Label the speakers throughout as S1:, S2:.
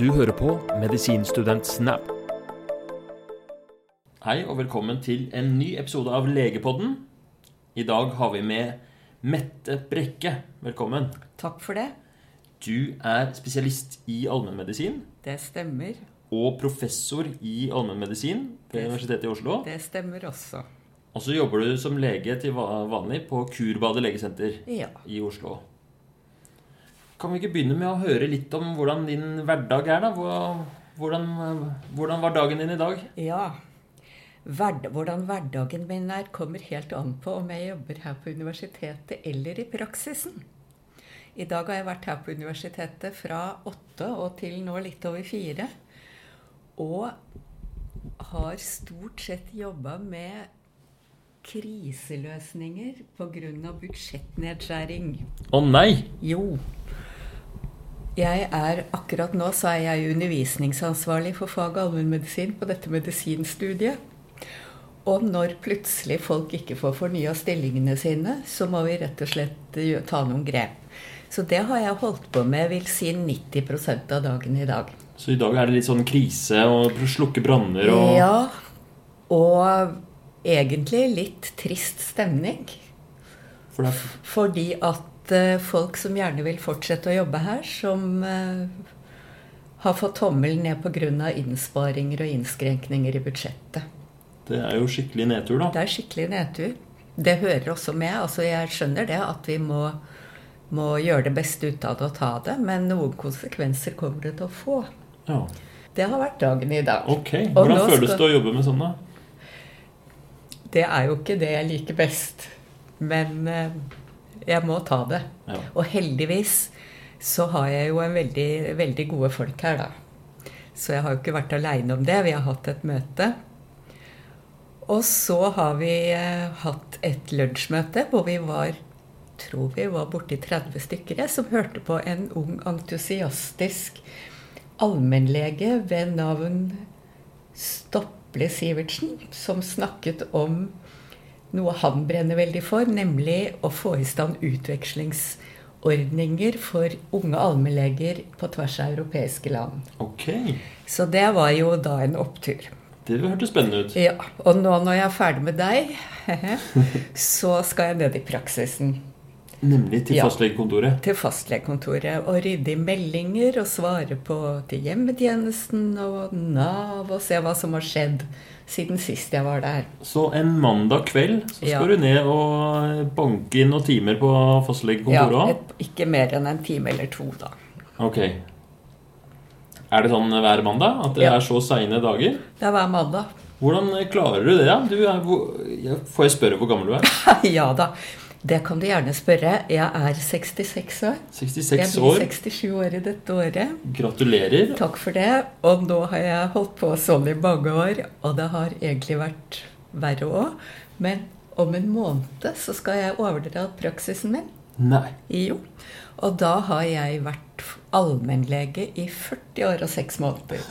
S1: Du hører på Medisinstudent Snap. Hei og velkommen til en ny episode av Legepodden. I dag har vi med Mette Brekke. Velkommen.
S2: Takk for det.
S1: Du er spesialist i allmennmedisin
S2: Det stemmer.
S1: og professor i allmennmedisin ved Universitetet i Oslo.
S2: Det stemmer også.
S1: Og så jobber du som lege til vanlig på Kurbadet legesenter
S2: Ja.
S1: i Oslo. Kan vi ikke begynne med å høre litt om hvordan din hverdag er, da? Hvordan, hvordan var dagen din i dag?
S2: ja. Hvordan hverdagen min er, kommer helt an på om jeg jobber her på universitetet eller i praksisen. I dag har jeg vært her på universitetet fra åtte og til nå litt over fire. Og har stort sett jobba med kriseløsninger pga. budsjettnedskjæring.
S1: Å nei!
S2: Jo. Jeg er, akkurat nå så er jeg undervisningsansvarlig for faget allmennmedisin på dette medisinstudiet. Og når plutselig folk ikke får fornya stillingene sine, så må vi rett og slett ta noen grep. Så det har jeg holdt på med, vil si 90% av dagen i dag.
S1: Så i dag er det litt sånn krise og slukke branner og
S2: Ja, og egentlig litt trist stemning.
S1: For
S2: Fordi at eh, folk som gjerne vil fortsette å jobbe her, som eh, har fått tommelen ned pga. innsparinger og innskrenkninger i budsjettet.
S1: Det er jo skikkelig nedtur, da.
S2: Det er skikkelig nedtur. Det hører også med. altså Jeg skjønner det at vi må, må gjøre det beste ut av det og ta det, men noen konsekvenser kommer det til å få.
S1: Ja.
S2: Det har vært dagen i dag.
S1: Ok. Hvordan føles
S2: skal-
S1: det å jobbe med sånn, da?
S2: Det er jo ikke det jeg liker best, men eh, jeg må ta det.
S1: Ja.
S2: Og heldigvis så har jeg jo en veldig, veldig gode folk her, da. Så jeg har jo ikke vært aleine om det. Vi har hatt et møte. Og så har vi eh, hatt et lunsjmøte hvor vi var tror vi var borti 30 stykker jeg, som hørte på en ung, entusiastisk allmennlege ved navn Stopple Sivertsen, som snakket om noe han brenner veldig for, nemlig å få i stand utvekslingsordninger for unge allmennleger på tvers av europeiske land.
S1: Ok.
S2: Så det var jo da en opptur.
S1: Det hørtes spennende ut.
S2: Ja, Og nå når jeg er ferdig med deg, så skal jeg ned i praksisen.
S1: Nemlig til
S2: Ja.
S1: fastlegekontoret.
S2: Til fastlegekontoret og rydde i meldinger og svare på til hjemmetjenesten og Nav og se hva som har skjedd siden sist jeg var der.
S1: Så en mandag kveld så skal
S2: Ja.
S1: du ned og banke inn noen timer på fastlegekontoret Ja,
S2: et, ikke mer enn en time eller to, da.
S1: Ok. Er det sånn hver mandag? At det
S2: Ja.
S1: er så seine dager?
S2: Det er hver mandag.
S1: Hvordan klarer du det? da? Du ja, får jeg spørre hvor gammel du er?
S2: ja da. Det kan du gjerne spørre. Jeg er 66 år.
S1: 66 år.
S2: Jeg blir 67 år i dette året.
S1: Gratulerer.
S2: Takk for det. Og nå har jeg holdt på sånn i mange år, og det har egentlig vært verre òg. Men om en måned så skal jeg overdra praksisen min.
S1: Nei.
S2: Jo. Og da har jeg vært allmennlege i 40 år og 6 måneder.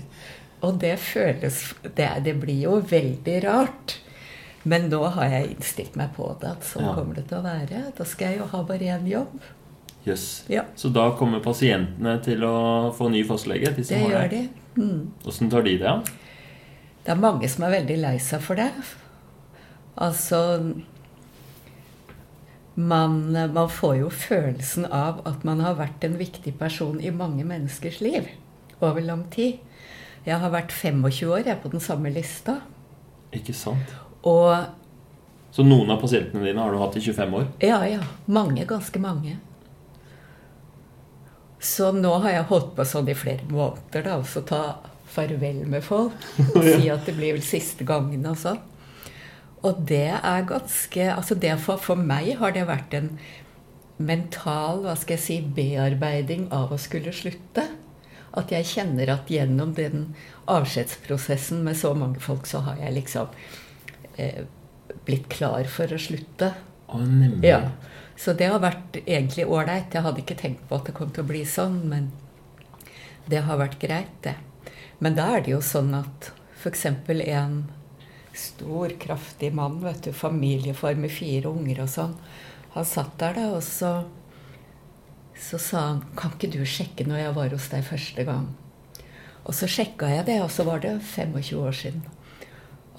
S2: Og det føles det, det blir jo veldig rart. Men nå har jeg innstilt meg på det, at sånn
S1: Ja.
S2: kommer det til å være. Da skal jeg jo ha bare én jobb.
S1: Jøss.
S2: Ja,
S1: Så da kommer pasientene til å få ny fastlege? De
S2: det gjør
S1: det.
S2: de. Mm.
S1: Tar de det?
S2: Det er mange som er veldig lei seg for det. Altså man, man får jo følelsen av at man har vært en viktig person i mange menneskers liv over lang tid. Jeg har vært 25 år jeg er på den samme lista.
S1: Ikke sant?
S2: Og
S1: Så noen av pasientene dine har du hatt i 25 år?
S2: ja, ja. Mange. Ganske mange. Så nå har jeg holdt på sånn i flere måneder, da. Altså ta farvel med folk. Og si at det blir vel siste gangen og sånn. Og det er ganske Altså det for, for meg har det vært en mental hva skal jeg si, bearbeiding av å skulle slutte. At jeg kjenner at gjennom den avskjedsprosessen med så mange folk, så har jeg liksom eh, blitt klar for å slutte.
S1: Å, nemlig.
S2: Ja. Så det har vært egentlig ålreit. Jeg hadde ikke tenkt på at det kom til å bli sånn, men det har vært greit, det. Men da er det jo sånn at f.eks. en stor, kraftig mann, vet du, familiefar med fire unger og sånn, han satt der, da, og så så sa han kan ikke du sjekke når jeg var hos deg første gang. Og så sjekka jeg det, og så var det 25 år siden.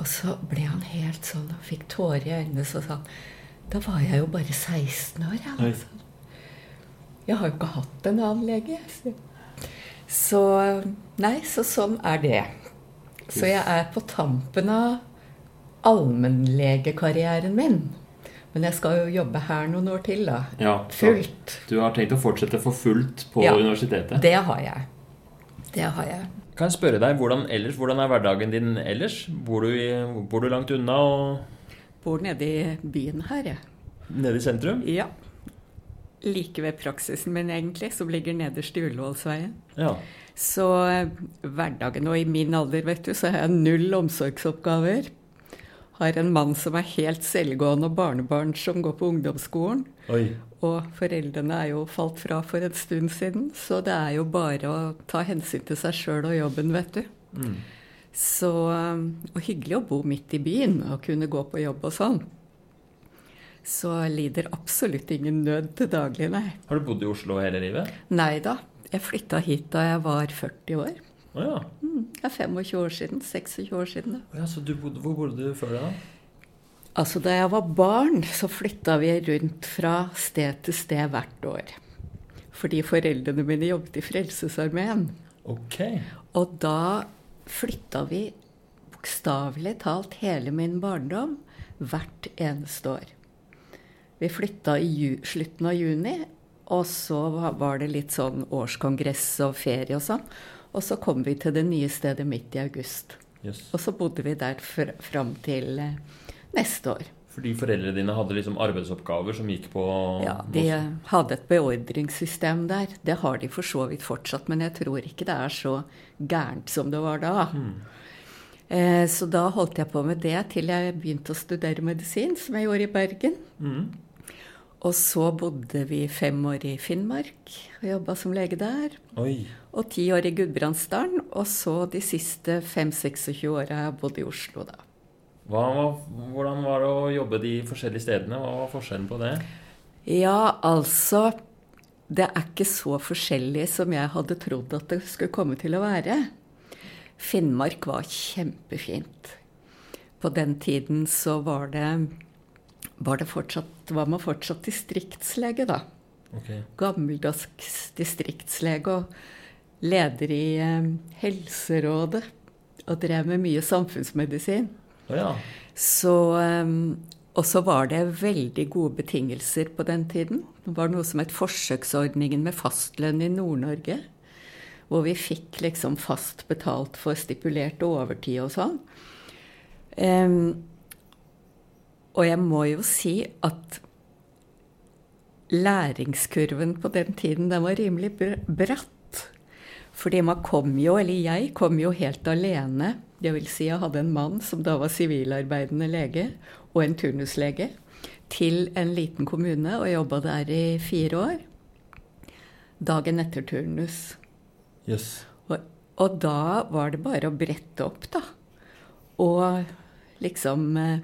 S2: Og så ble han helt sånn og fikk tårer i øynene. Så sa da var jeg jo bare 16 år. Jeg, altså. jeg har jo ikke hatt en annen lege. Så Nei, så sånn er det. Så jeg er på tampen av allmennlegekarrieren min. Men jeg skal jo jobbe her noen år til, da.
S1: Ja,
S2: fullt.
S1: Du har tenkt å fortsette for fullt på ja, universitetet?
S2: Det har jeg. Det har jeg.
S1: Kan jeg spørre deg, hvordan, ellers, hvordan er hverdagen din ellers? Bor du, i, bor du langt unna? og...
S2: Bor nede i byen her, jeg.
S1: Nede i sentrum?
S2: Ja. Like ved praksisen min, egentlig, som ligger nederst i Ullevålsveien.
S1: Ja.
S2: Så eh, hverdagen Og i min alder, vet du, så har jeg null omsorgsoppgaver. Har en mann som er helt selvgående, og barnebarn som går på ungdomsskolen.
S1: Oi.
S2: Og foreldrene er jo falt fra for en stund siden, så det er jo bare å ta hensyn til seg sjøl og jobben, vet du.
S1: Mm.
S2: Så Og hyggelig å bo midt i byen og kunne gå på jobb og sånn. Så lider absolutt ingen nød til daglig, nei.
S1: Har du bodd i Oslo hele livet?
S2: Nei da. Jeg flytta hit da jeg var 40 år.
S1: Oh, ja.
S2: Mm, det er 25 år siden. 26 år siden.
S1: Da. Ja, så bodde, Hvor bodde du før det, da?
S2: Altså, Da jeg var barn, så flytta vi rundt fra sted til sted hvert år. Fordi foreldrene mine jobbet i Frelsesarmeen.
S1: Okay.
S2: Og da flytta vi bokstavelig talt hele min barndom hvert eneste år. Vi flytta i slutten av juni, og så var det litt sånn årskongress og ferie og sånn. Og så kom vi til det nye stedet midt i august.
S1: Yes.
S2: Og så bodde vi der fr fram til eh, neste år.
S1: Fordi foreldrene dine hadde liksom arbeidsoppgaver som gikk på
S2: Ja, de hadde et beordringssystem der. Det har de for så vidt fortsatt, men jeg tror ikke det er så gærent som det var da.
S1: Mm.
S2: Eh, så da holdt jeg på med det til jeg begynte å studere medisin, som jeg gjorde i Bergen.
S1: Mm.
S2: Og så bodde vi fem år i Finnmark og jobba som lege der.
S1: Oi.
S2: Og ti år i Gudbrandsdalen. Og så de siste fem-26 åra har jeg bodd i Oslo, da.
S1: Hva, hvordan var det å jobbe de forskjellige stedene? Hva var forskjellen på det?
S2: Ja, altså Det er ikke så forskjellig som jeg hadde trodd at det skulle komme til å være. Finnmark var kjempefint. På den tiden så var det var, det fortsatt, var man fortsatt distriktslege, da.
S1: Okay.
S2: Gammeldags distriktslege og leder i eh, Helserådet. Og drev med mye samfunnsmedisin.
S1: Oh, ja.
S2: Så eh, Og så var det veldig gode betingelser på den tiden. Det var noe som het forsøksordningen med fastlønn i Nord-Norge. Hvor vi fikk liksom fast betalt for stipulert overtid og sånn. Um, og jeg må jo si at læringskurven på den tiden den var rimelig bratt. Fordi man kom jo, eller jeg kom jo helt alene. Det vil si jeg hadde en mann som da var sivilarbeidende lege, og en turnuslege, til en liten kommune og jobba der i fire år. Dagen etter turnus.
S1: Yes.
S2: Og, og da var det bare å brette opp, da. Og liksom eh,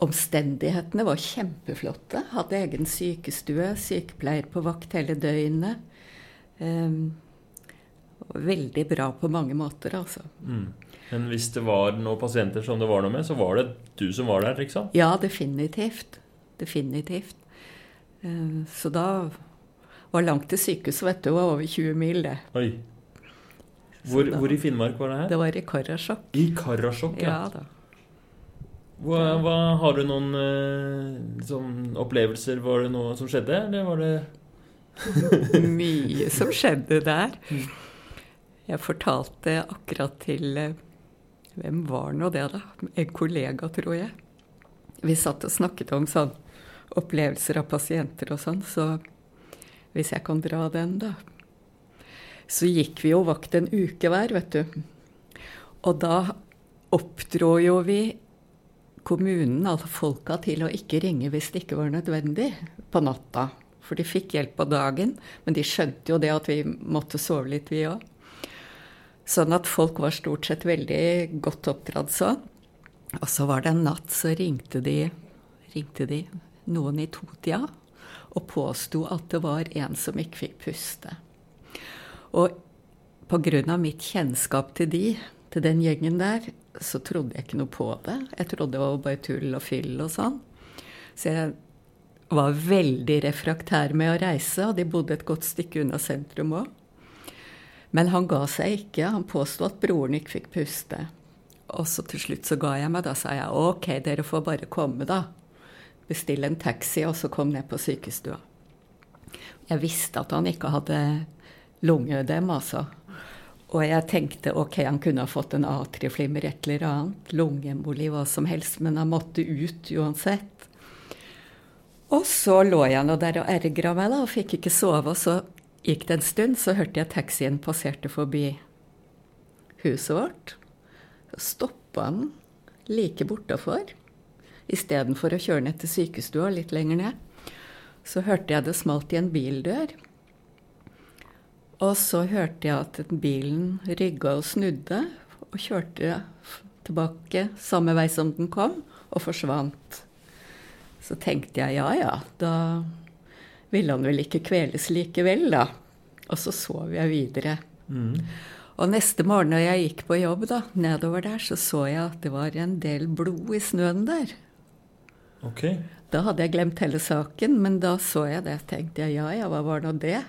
S2: Omstendighetene var kjempeflotte. Hadde egen sykestue, sykepleier på vakt hele døgnet. Um, veldig bra på mange måter, altså.
S1: Mm. Men hvis det var noen pasienter som det var noe med, så var det du som var der, liksom?
S2: Ja, definitivt. Definitivt. Uh, så da var langt til sykehuset, vet du. Var over 20 mil, det.
S1: Oi. Hvor, da, hvor, i Finnmark var det her?
S2: Det var i Karasjok.
S1: I Karasjok,
S2: ja. ja da.
S1: Hva, hva, har du noen liksom, opplevelser? Var det noe som skjedde, eller var det
S2: Mye som skjedde der. Jeg fortalte akkurat til eh, Hvem var nå det, da? En kollega, tror jeg. Vi satt og snakket om sånn opplevelser av pasienter og sånn, så hvis jeg kan dra den, da. Så gikk vi jo vakt en uke hver, vet du. Og da oppdro jo vi kommunen, altså folka, til å ikke ringe hvis det ikke var nødvendig på natta. For de fikk hjelp på dagen, men de skjønte jo det at vi måtte sove litt, vi òg. Sånn at folk var stort sett veldig godt oppdratt sånn. Og så var det en natt, så ringte de, ringte de noen i totida og påsto at det var en som ikke fikk puste. Og pga. mitt kjennskap til de, til den gjengen der, så trodde jeg ikke noe på det. Jeg trodde det var bare tull og fyll og sånn. Så jeg var veldig refraktær med å reise, og de bodde et godt stykke unna sentrum òg. Men han ga seg ikke. Han påsto at broren ikke fikk puste. Og så til slutt så ga jeg meg. Da sa jeg ok, dere får bare komme, da. Bestille en taxi, og så kom ned på sykestua. Jeg visste at han ikke hadde lungeødem, altså. Og jeg tenkte ok, han kunne ha fått en atrieflimmer, et eller annet, lungeemboli, hva som helst, men han måtte ut uansett. Og så lå jeg nå der og ergra meg, da, og fikk ikke sove. Og så gikk det en stund, så hørte jeg taxien passerte forbi huset vårt. Så stoppa han like bortafor, istedenfor å kjøre ned til sykestua litt lenger ned. Så hørte jeg det smalt i en bildør. Og så hørte jeg at bilen rygga og snudde, og kjørte tilbake samme vei som den kom, og forsvant. Så tenkte jeg ja ja, da ville han vel ikke kveles likevel, da. Og så sov jeg videre. Mm. Og neste morgen når jeg gikk på jobb da, nedover der, så så jeg at det var en del blod i snøen der.
S1: Ok.
S2: Da hadde jeg glemt hele saken, men da så jeg det. tenkte jeg ja ja, hva var nå det?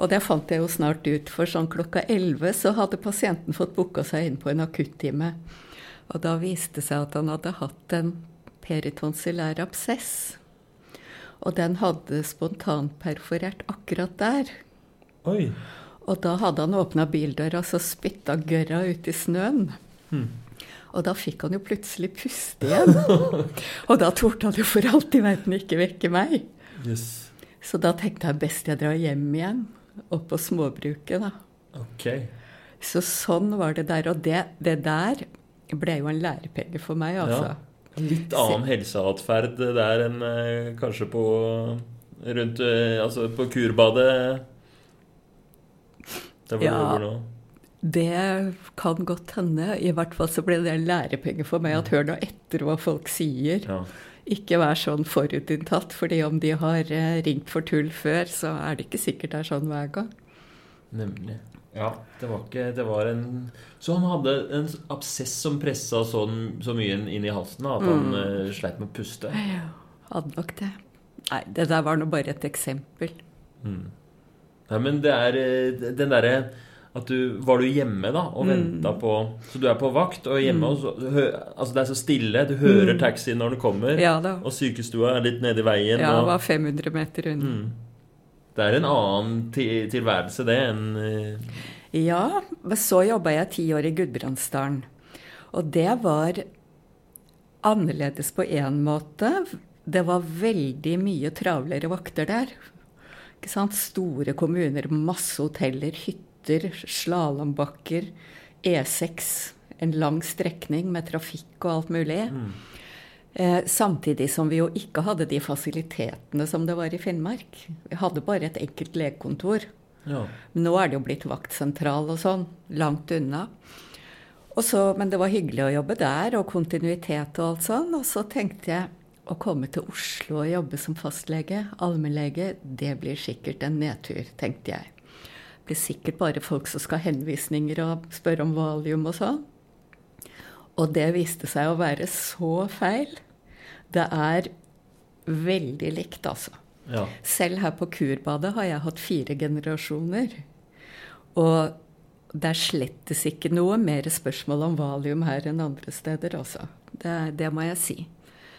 S2: Og det fant jeg jo snart ut, for sånn klokka elleve så hadde pasienten fått booka seg inn på en akuttime. Og da viste det seg at han hadde hatt en peritonsilær absess. Og den hadde spontanperforert akkurat der.
S1: Oi.
S2: Og da hadde han åpna bildøra, så spytta gørra ut i snøen. Hmm. Og da fikk han jo plutselig puste igjen. og da torde han jo for alt i verden ikke vekke meg.
S1: Yes.
S2: Så da tenkte jeg best jeg drar hjem igjen, opp på småbruket, da.
S1: Okay.
S2: Så sånn var det der. Og det, det der ble jo en lærepenge for meg, altså.
S1: Ja. Litt annen helseatferd der enn eh, kanskje på rundt eh, Altså på kurbadet der hvor ja, du jobber nå?
S2: Det kan godt hende. I hvert fall så ble det en lærepenge for meg at hør nå etter hva folk sier. Ja. Ikke vær sånn forutinntatt, fordi om de har eh, ringt for tull før, så er det ikke sikkert det er sånn hver gang.
S1: Nemlig. Ja, det var ikke Det var en Så han hadde en absess som pressa sånn, så mye inn i halsen at han mm. uh, sleit med å puste?
S2: Ja, hadde nok det. Nei, det der var nå bare et eksempel.
S1: Mm. Nei, men det er eh, den derre at du Var du hjemme da og mm. på Så du er på vakt og hjemme, mm. og så, hø, altså det er så stille. Du hører mm. taxien når den kommer,
S2: ja,
S1: og sykestua er litt nede i veien.
S2: Ja,
S1: det
S2: var 500 meter unna. Mm.
S1: Det er en annen tilværelse, det, enn uh...
S2: Ja. Så jobba jeg ti år i Gudbrandsdalen. Og det var annerledes på én måte. Det var veldig mye travlere vakter der. Store kommuner, masse hoteller, hytter, slalåmbakker, E6. En lang strekning med trafikk og alt mulig. Mm. Eh, samtidig som vi jo ikke hadde de fasilitetene som det var i Finnmark. Vi hadde bare et enkelt legekontor. Ja. Nå er det jo blitt vaktsentral og sånn, langt unna. Så, men det var hyggelig å jobbe der, og kontinuitet og alt sånn. Og så tenkte jeg å komme til Oslo og jobbe som fastlege, allmennlege, det blir sikkert en nedtur, tenkte jeg. Det blir sikkert bare folk som skal ha henvisninger og spørre om valium og sånn. Og det viste seg å være så feil. Det er veldig likt, altså. Ja. Selv her på Kurbadet har jeg hatt fire generasjoner. Og det er slettes ikke noe mer spørsmål om valium her enn andre steder, altså. Det, det må jeg si.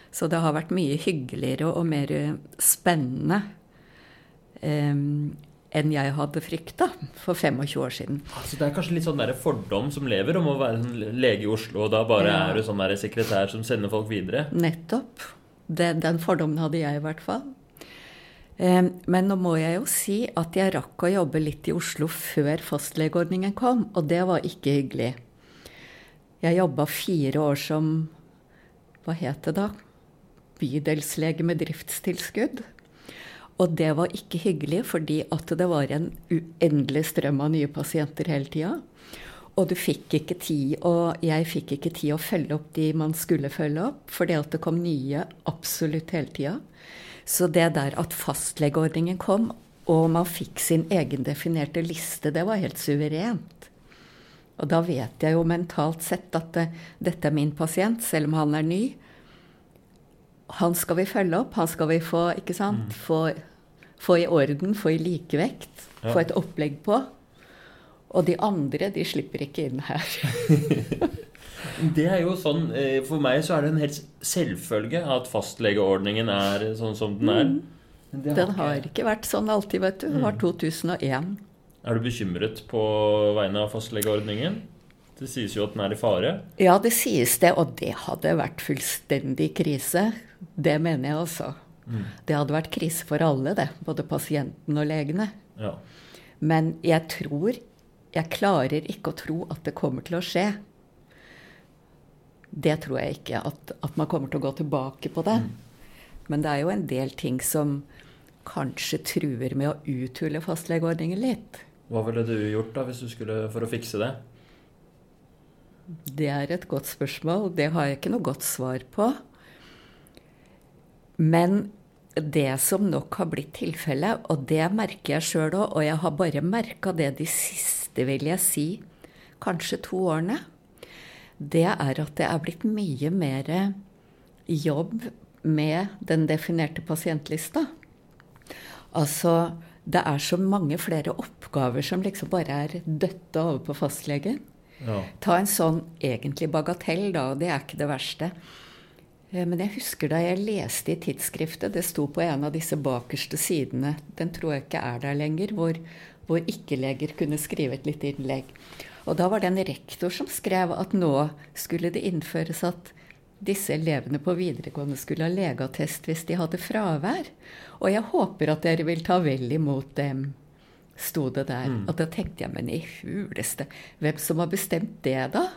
S2: Så det har vært mye hyggeligere og mer spennende um, enn jeg hadde frykta for 25 år siden.
S1: Altså, det er kanskje litt sånn der fordom som lever om å være en lege i Oslo, og da bare ja. er du sånn der sekretær som sender folk videre?
S2: Nettopp. Den, den fordommen hadde jeg i hvert fall. Men nå må jeg jo si at jeg rakk å jobbe litt i Oslo før fastlegeordningen kom, og det var ikke hyggelig. Jeg jobba fire år som Hva het det da? bydelslege med driftstilskudd. Og det var ikke hyggelig, fordi at det var en uendelig strøm av nye pasienter hele tida. Og du fikk ikke tid, og jeg fikk ikke tid å følge opp de man skulle følge opp, fordi at det kom nye absolutt hele tida. Så det der at fastlegeordningen kom, og man fikk sin egendefinerte liste, det var helt suverent. Og da vet jeg jo mentalt sett at det, dette er min pasient, selv om han er ny. Han skal vi følge opp, han skal vi få, ikke sant, få, få i orden, få i likevekt,
S1: Ja.
S2: få et opplegg på. Og de andre, de slipper ikke inn her.
S1: Det er jo sånn, eh, For meg så er det en helt selvfølge at fastlegeordningen er sånn som den er. Mm. Har
S2: Den
S1: ikke-
S2: har ikke vært sånn alltid, vet du. Det var 2001.
S1: Er du bekymret på vegne av fastlegeordningen? Det sies jo at den er i fare.
S2: Ja, det sies det, og det hadde vært fullstendig krise. Det mener jeg også. Det hadde vært krise for alle, det. Både pasienten og legene.
S1: Ja.
S2: Men jeg tror Jeg klarer ikke å tro at det kommer til å skje. Det tror jeg ikke, at, at man kommer til å gå tilbake på det. Men det er jo en del ting som kanskje truer med å uthule fastlegeordningen litt.
S1: Hva ville du gjort da hvis du skulle for å fikse det?
S2: Det er et godt spørsmål. Det har jeg ikke noe godt svar på. Men det som nok har blitt tilfellet, og det merker jeg sjøl òg, og jeg har bare merka det de siste, vil jeg si, kanskje to årene, det er at det er blitt mye mer jobb med den definerte pasientlista. Altså, det er så mange flere oppgaver som liksom bare er døtta over på fastlegen.
S1: Ja.
S2: Ta en sånn egentlig bagatell, da, og det er ikke det verste. Eh, Men jeg husker da jeg leste i tidsskriftet, det sto på en av disse bakerste sidene, den tror jeg ikke er der lenger, hvor, hvor ikke-leger kunne skrive et lite innlegg. Og da var det en rektor som skrev at nå skulle det innføres at disse elevene på videregående skulle ha legeattest hvis de hadde fravær. Og jeg håper at dere vil ta vel imot dem, sto det der. Og da tenkte jeg, men i huleste, hvem som har bestemt det, da?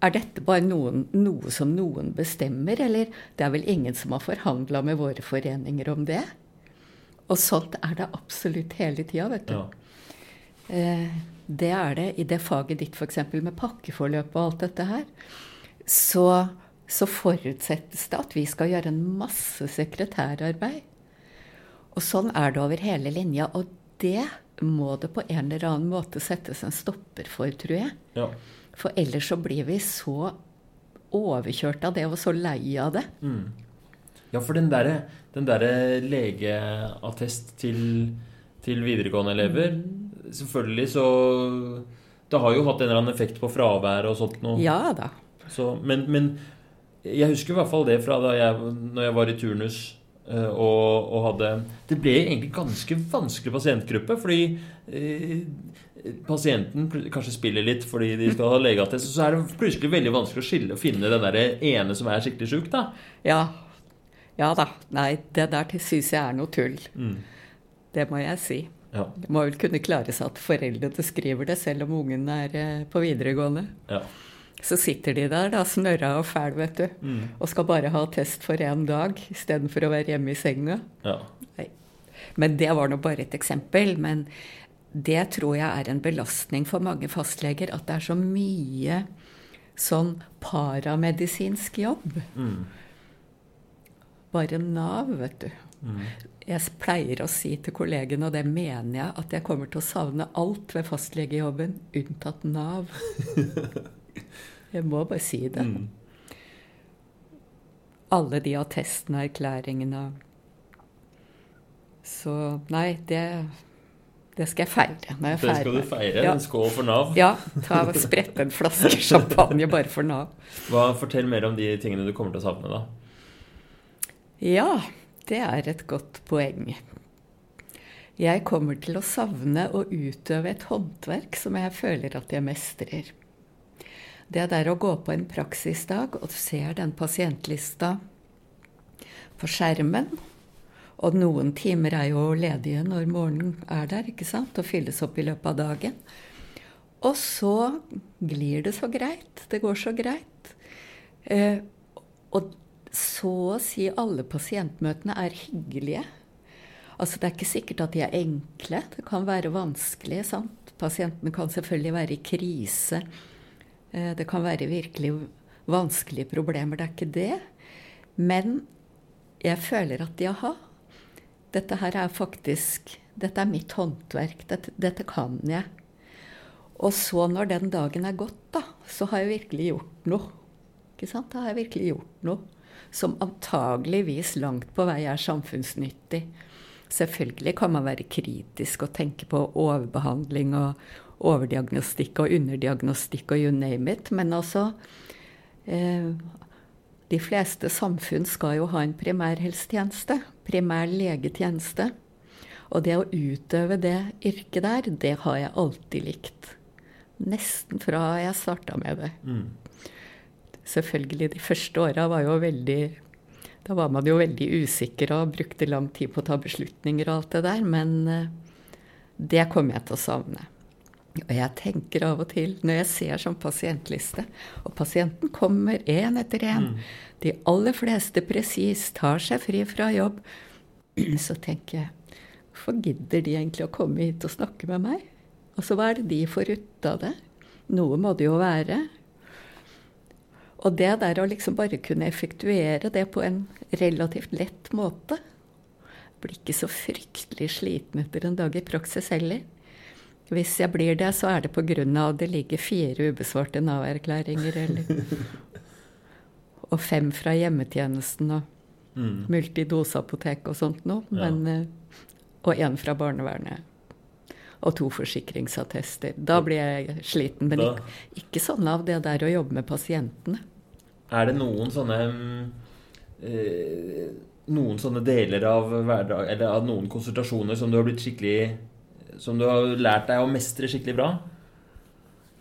S2: Er dette bare noen, noe som noen bestemmer, eller det er vel ingen som har forhandla med våre foreninger om det? Og sånt er det absolutt hele tida, vet du.
S1: ja.
S2: Eh, det er det i det faget ditt, f.eks. med pakkeforløp og alt dette her. Så, så forutsettes det at vi skal gjøre en masse sekretærarbeid. Og sånn er det over hele linja. Og det må det på en eller annen måte settes en stopper for, tror jeg.
S1: ja.
S2: For ellers så blir vi så overkjørt av det og så lei av det.
S1: Ja, for den derre der legeattest til, til videregående elever Selvfølgelig så Det har jo hatt en eller annen effekt på fravær og sånt noe.
S2: Ja da.
S1: Så, men, men jeg husker i hvert fall det fra da jeg, når jeg var i turnus og, og hadde Det ble egentlig ganske vanskelig pasientgruppe, fordi eh, pasienten kanskje spiller litt fordi de skal ha legeattest, så er det plutselig veldig vanskelig å skille og finne den der ene som er skikkelig sjuk, da.
S2: Ja. Ja da. Nei, det der syns jeg er noe tull.
S1: Mm.
S2: Det må jeg si.
S1: Ja.
S2: Det må vel kunne klares at foreldrene skriver det, selv om ungen er eh, på videregående.
S1: ja.
S2: Så sitter de der da, snørra og fæl, vet du,
S1: Mm.
S2: og skal bare ha test for én dag istedenfor å være hjemme i senga.
S1: ja.
S2: Men det var nå bare et eksempel. Men det tror jeg er en belastning for mange fastleger, at det er så mye sånn paramedisinsk jobb.
S1: Mm.
S2: Bare Nav, vet du.
S1: Mm.
S2: Jeg pleier å si til kollegene, og det mener jeg, at jeg kommer til å savne alt ved fastlegejobben, unntatt Nav. Jeg må bare si det.
S1: Mm.
S2: Alle de attestene, erklæringene. Så nei, det, det skal jeg feire når jeg er
S1: Det skal du feire.
S2: Ja.
S1: En skål for Nav.
S2: Ja, ta og sprette en flaske champagne bare for Nav.
S1: Hva, fortell mer om de tingene du kommer til å savne, da.
S2: Ja, det er et godt poeng. Jeg kommer til å savne å utøve et håndverk som jeg føler at jeg mestrer. Det er der å gå på en praksisdag og ser den pasientlista på skjermen. Og noen timer er jo ledige når morgenen er der, ikke sant, og fylles opp i løpet av dagen. Og så glir det så greit. Det går så greit. Eh, og så å si alle pasientmøtene er hyggelige. Altså Det er ikke sikkert at de er enkle. Det kan være vanskelig. sant? Pasientene kan selvfølgelig være i krise. Eh, Det kan være virkelig vanskelige problemer. Det er ikke det. Men jeg føler at jaha, dette her er faktisk Dette er mitt håndverk. Dette, dette kan jeg. Og så, når den dagen er gått, da, så har jeg virkelig gjort noe. Ikke sant? Da har jeg virkelig gjort noe som antageligvis langt på vei er samfunnsnyttig. Selvfølgelig kan man være kritisk og tenke på overbehandling og overdiagnostikk og underdiagnostikk og you name it, men altså eh, De fleste samfunn skal jo ha en primærhelsetjeneste, primær legetjeneste. Og det å utøve det yrket der, det har jeg alltid likt. Nesten fra jeg starta med det. Mm. Selvfølgelig, de første åra var jo veldig Da var man jo veldig usikker og brukte lang tid på å ta beslutninger og alt det der, men eh, det kommer jeg til å savne. Og jeg tenker av og til, når jeg ser sånn pasientliste, og pasienten kommer én etter én, mm. de aller fleste presis tar seg fri fra jobb, så tenker jeg Hvorfor gidder de egentlig å komme hit og snakke med meg? Altså, hva er det de får ut av det? Noe må det jo være. Og det der å liksom bare kunne effektuere det på en relativt lett måte Blir ikke så fryktelig sliten etter en dag i praksis heller. Hvis jeg blir det, så er det pga. at det ligger fire ubesvarte Nav-erklæringer, Og fem fra hjemmetjenesten og mm. multidoseapotek og sånt noe. Ja. Eh, og én fra barnevernet. Og to forsikringsattester. Da blir jeg sliten. Men ikke, ikke sånn av det der å jobbe med pasientene.
S1: Er det noen sånne øh, Noen sånne deler av hverdag, eller av noen konsultasjoner som du har blitt skikkelig som du har lært deg å mestre skikkelig bra?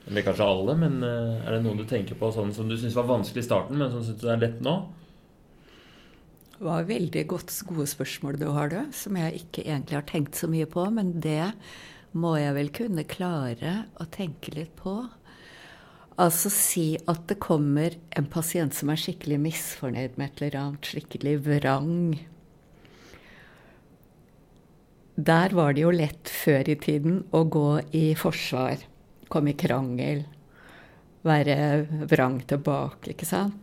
S1: Eller kanskje alle, men eh, er det noen du tenker på sånn som du syns var vanskelig i starten, men som syns er lett nå?
S2: Det var veldig godt, gode spørsmål du har, du, som jeg ikke egentlig har tenkt så mye på. Men det må jeg vel kunne klare å tenke litt på. Altså si at det kommer en pasient som er skikkelig misfornøyd med et eller annet, skikkelig vrang der var det jo lett før i tiden å gå i forsvar, komme i krangel, være vrang tilbake, ikke sant.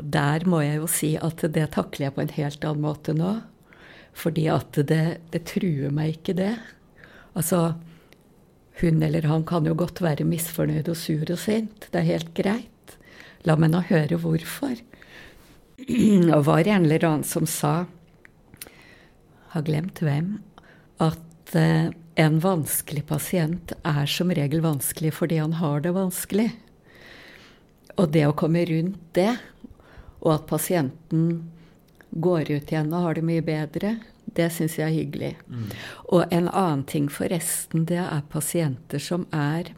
S2: Der må jeg jo si at det takler jeg på en helt annen måte nå. Fordi at det, det truer meg ikke, det. Altså, hun eller han kan jo godt være misfornøyd og sur og sint. Det er helt greit. La meg nå høre hvorfor. Og var en eller annen som sa Har glemt hvem at eh, en vanskelig pasient er som regel vanskelig fordi han har det vanskelig. Og det å komme rundt det, og at pasienten går ut igjen og har det mye bedre, det syns jeg er hyggelig. Mm. Og en annen ting forresten, det er pasienter som er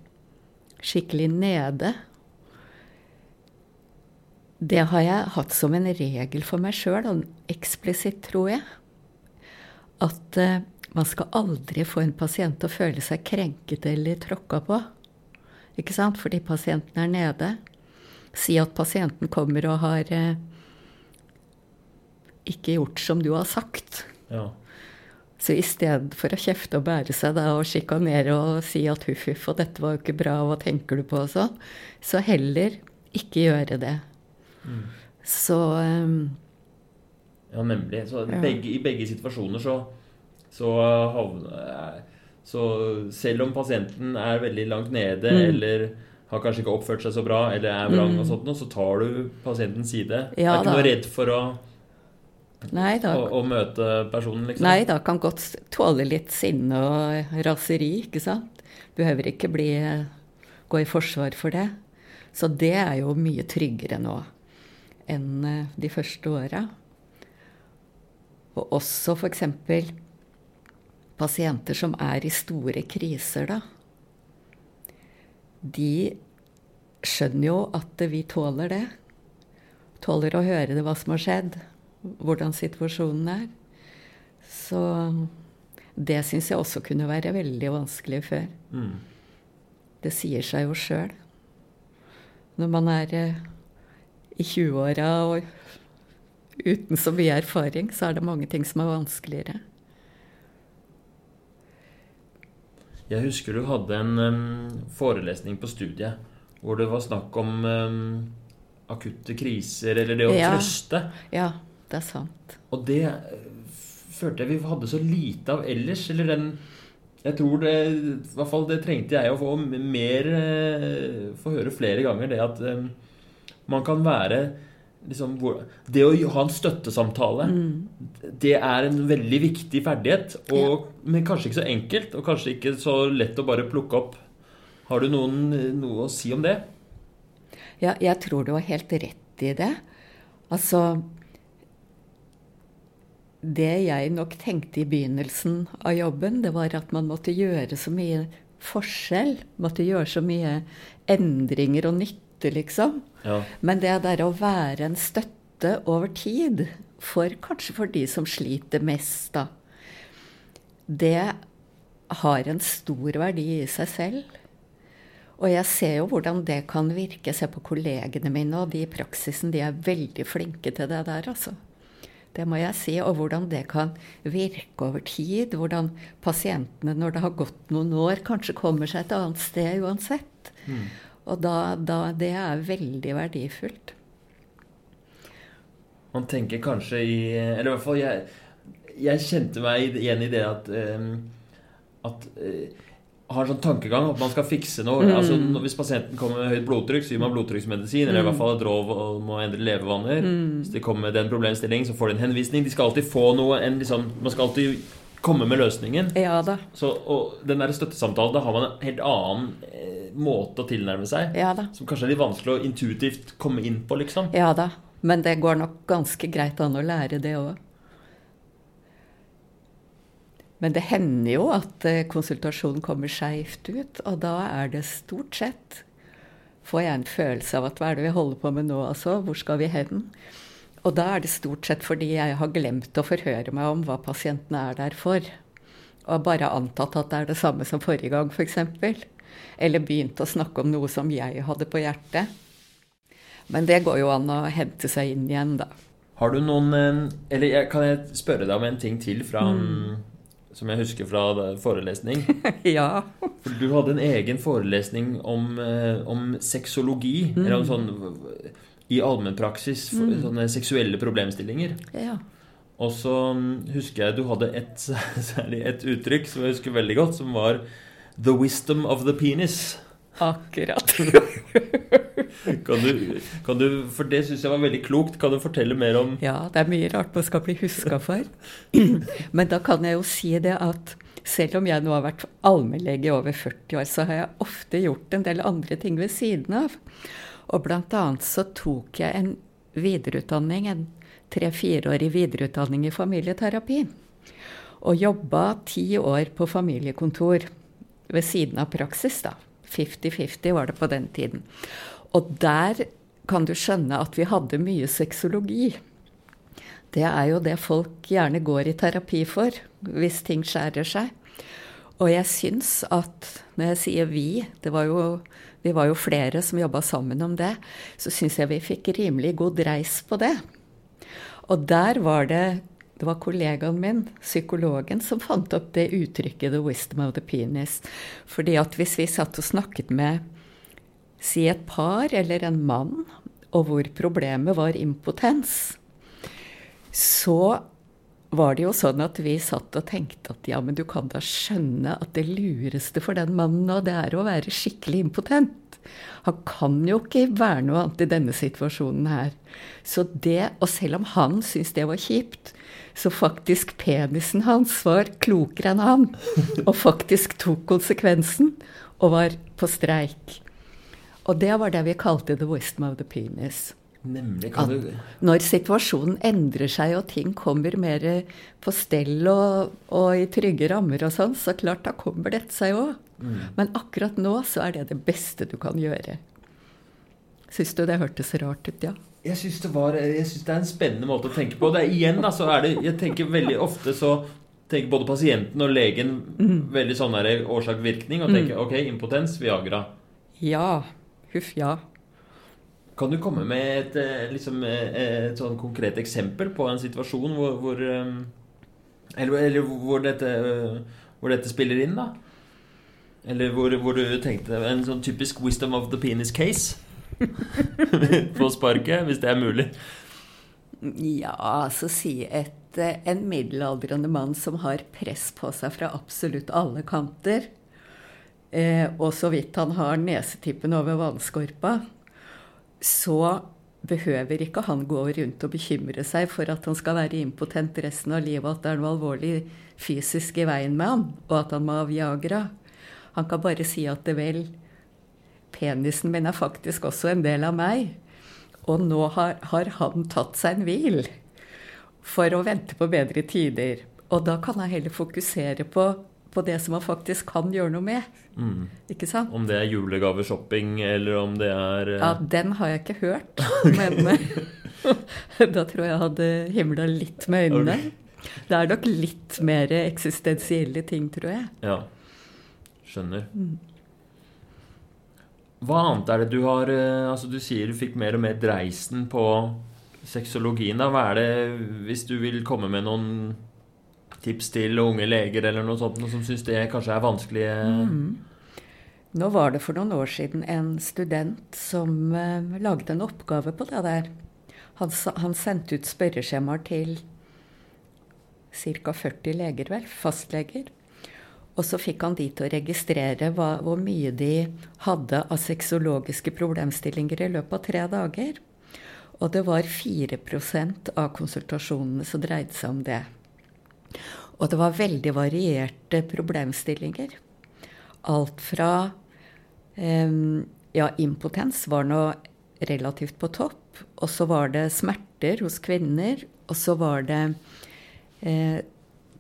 S2: skikkelig nede. Det har jeg hatt som en regel for meg sjøl, eksplisitt, tror jeg. At uh, man skal aldri få en pasient til å føle seg krenket eller tråkka på. Ikke sant? Fordi pasienten er nede. Si at pasienten kommer og har eh, ikke gjort som du har sagt. Ja. Så i stedet for å kjefte og bære seg da, og sjikanere og si at huff, huff, og dette var jo ikke bra, hva tenker du på og sånn, så heller ikke gjøre det. Mm. Så um,
S1: Ja, nemlig. Så begge, i begge situasjoner så så, så selv om pasienten er veldig langt nede mm. eller har kanskje ikke oppført seg så bra eller er vrang, mm. og sånt, så tar du pasientens side. Ja, er ikke noe redd for å, Nei, da, å, å, møte personen, liksom?
S2: Nei da, kan godt tåle litt sinne og raseri, ikke sant. Behøver ikke bli, gå i forsvar for det. Så det er jo mye tryggere nå enn eh, de første åra. Og også f.eks pasienter som er i store kriser, da, de skjønner jo at vi tåler det. Tåler å høre det, hva som har skjedd, hvordan situasjonen er. Så det syns jeg også kunne være veldig vanskelig før. Mm. Det sier seg jo sjøl. Når man er eh, i 20-åra og uten så mye erfaring, så er det mange ting som er vanskeligere.
S1: Jeg husker du hadde en forelesning på studiet hvor det var snakk om akutte kriser, eller det å ja. trøste.
S2: Ja, det er sant.
S1: Og det følte jeg vi hadde så lite av ellers. Eller den Jeg tror det I hvert fall det trengte jeg å få mer eh, Få høre flere ganger, det at eh, man kan være liksom, Det å ha en støttesamtale, mm. det er en veldig viktig ferdighet. Og, ja. Men kanskje ikke så enkelt, og kanskje ikke så lett å bare plukke opp. Har du noen, noe å si om det?
S2: Ja, jeg tror du har helt rett i det. Altså Det jeg nok tenkte i begynnelsen av jobben, det var at man måtte gjøre så mye forskjell. Måtte gjøre så mye endringer og nytte, liksom. Ja. Men det der å være en støtte over tid, for kanskje for de som sliter mest, da, det har en stor verdi i seg selv. Og jeg ser jo hvordan det kan virke. Ser på kollegene mine, og de i praksisen de er veldig flinke til det der, altså. Det må jeg si. Og hvordan det kan virke over tid. Hvordan pasientene, når det har gått noen år, kanskje kommer seg et annet sted uansett. Mm. Og da, da, Det er veldig verdifullt.
S1: Man tenker kanskje i Eller i hvert fall jeg, jeg kjente meg igjen i det at, um, at uh, har en sånn tankegang at man skal fikse noe. Mm. Altså, hvis pasienten kommer med høyt blodtrykk, så gir man blodtrykksmedisin, eller i hvert fall et råd om å endre levevaner. Mm. Hvis de kommer med den problemstillingen, så får de en henvisning. De skal alltid få noe en, liksom, Man skal alltid komme med løsningen.
S2: Ja da.
S1: Så, og den der støttesamtalen, da har man en helt annen eh, måte å tilnærme seg.
S2: Ja da.
S1: Som kanskje er litt vanskelig å intuitivt komme inn på, liksom.
S2: Ja da. Men det går nok ganske greit an å lære det òg. Men det hender jo at eh, konsultasjonen kommer skeivt ut, og da er det stort sett får jeg en følelse av at hva er det vi holder på med nå, altså? Hvor skal vi hen? Og da er det stort sett fordi jeg har glemt å forhøre meg om hva pasientene er der for. Og bare antatt at det er det samme som forrige gang, f.eks. Eller begynt å snakke om noe som jeg hadde på hjertet. Men det går jo an å hente seg inn igjen, da.
S1: Har du noen eh, Eller kan jeg spørre deg om en ting til fra mm som jeg husker fra forelesning.
S2: ja.
S1: For du hadde en egen forelesning om, eh, om sexologi. Mm. Eller om sånn i allmennpraksis. Mm. Sånne seksuelle problemstillinger.
S2: Ja.
S1: Og så mm, husker jeg du hadde et, særlig et uttrykk som jeg husker veldig godt, som var 'the wisdom of the penis'.
S2: Akkurat.
S1: kan, du, kan du, for det syns jeg var veldig klokt. Kan du fortelle mer om
S2: Ja, det er mye rart man skal bli huska for. Men da kan jeg jo si det at selv om jeg nå har vært allmennlege i over 40 år, så har jeg ofte gjort en del andre ting ved siden av. Og blant annet så tok jeg en videreutdanning, en tre-fireårig videreutdanning i familieterapi. Og jobba ti år på familiekontor ved siden av praksis, da. 50-50 var det på den tiden. Og der kan du skjønne at vi hadde mye sexologi. Det er jo det folk gjerne går i terapi for, hvis ting skjærer seg. Og jeg syns at når jeg sier vi, var jo, vi var jo flere som jobba sammen om det, så syns jeg vi fikk rimelig god dreis på det. Og der var det det var kollegaen min, psykologen, som fant opp det uttrykket 'the wisdom of the penis'. Fordi at hvis vi satt og snakket med si et par eller en mann, og hvor problemet var impotens, så var det jo sånn at vi satt og tenkte at ja, men du kan da skjønne at det lureste for den mannen nå, det er å være skikkelig impotent. Han kan jo ikke være noe annet i denne situasjonen her. Så det, og selv om han syntes det var kjipt, så faktisk penisen hans var klokere enn han. Og faktisk tok konsekvensen og var på streik. Og det var det vi kalte 'the wisdom of the penis'.
S1: Nemlig, kan du...
S2: Når situasjonen endrer seg og ting kommer mer på stell og, og i trygge rammer og sånn, så klart da kommer dette seg òg. Mm. Men akkurat nå så er det det beste du kan gjøre. Syns du det hørtes rart ut, ja?
S1: Jeg syns det, det, er en spennende måte å tenke på. Det er, igjen, altså, er det, jeg tenker veldig ofte så tenker både pasienten og legen mm. veldig sånn årsak-virkning og tenker mm. ok, impotens, Viagra.
S2: Ja. Huff, ja.
S1: Kan du komme med et, eh, liksom, eh, et sånn konkret eksempel på en situasjon hvor, hvor eh, Eller, eller hvor, dette, hvor, dette, spiller inn, da? Eller hvor, hvor, du tenkte En sånn typisk 'wisdom of the penis case'? på sparket, hvis det er mulig.
S2: Ja, altså si et, eh, en middelaldrende mann som har press på seg fra absolutt alle kanter, eh, og så vidt han har nesetippen over vannskorpa, så behøver ikke han gå rundt og bekymre seg for at han skal være impotent resten av livet, at det er noe alvorlig fysisk i veien med han, og at han må ha Viagra. Han kan bare si at det vel, penisen min er faktisk også en del av meg. Og nå har, har han tatt seg en hvil for å vente på bedre tider. Og da kan han heller fokusere på, på det som man faktisk kan gjøre noe med.
S1: Mm.
S2: Ikke sant?
S1: Om det er julegaveshopping, eller om det er uh...
S2: Ja, den har jeg ikke hørt. Men eh, da tror jeg jeg hadde himla litt med øynene. Det er nok litt mer eksistensielle ting, tror jeg.
S1: Ja. Skjønner. Hva annet er det du har eh, Altså, du sier du fikk mer og mer dreisen på sexologien. da. Hva er det, hvis du vil komme med noen tips til unge leger eller noe sånt, noe som syns det kanskje er vanskelig
S2: Nå var det for noen år siden en student som eh, lagde en oppgave på det der. Han, han sendte ut spørreskjemaer til ca. 40 leger, vel, fastleger. Og så fikk han de til å registrere hva, hvor mye de hadde av sexologiske problemstillinger i løpet av tre dager. Og det var 4% av konsultasjonene som dreide seg om det. Og det var veldig varierte problemstillinger. Alt fra em, Ja, impotens var nå relativt på topp. Og så var det smerter hos kvinner. Og så var det eh,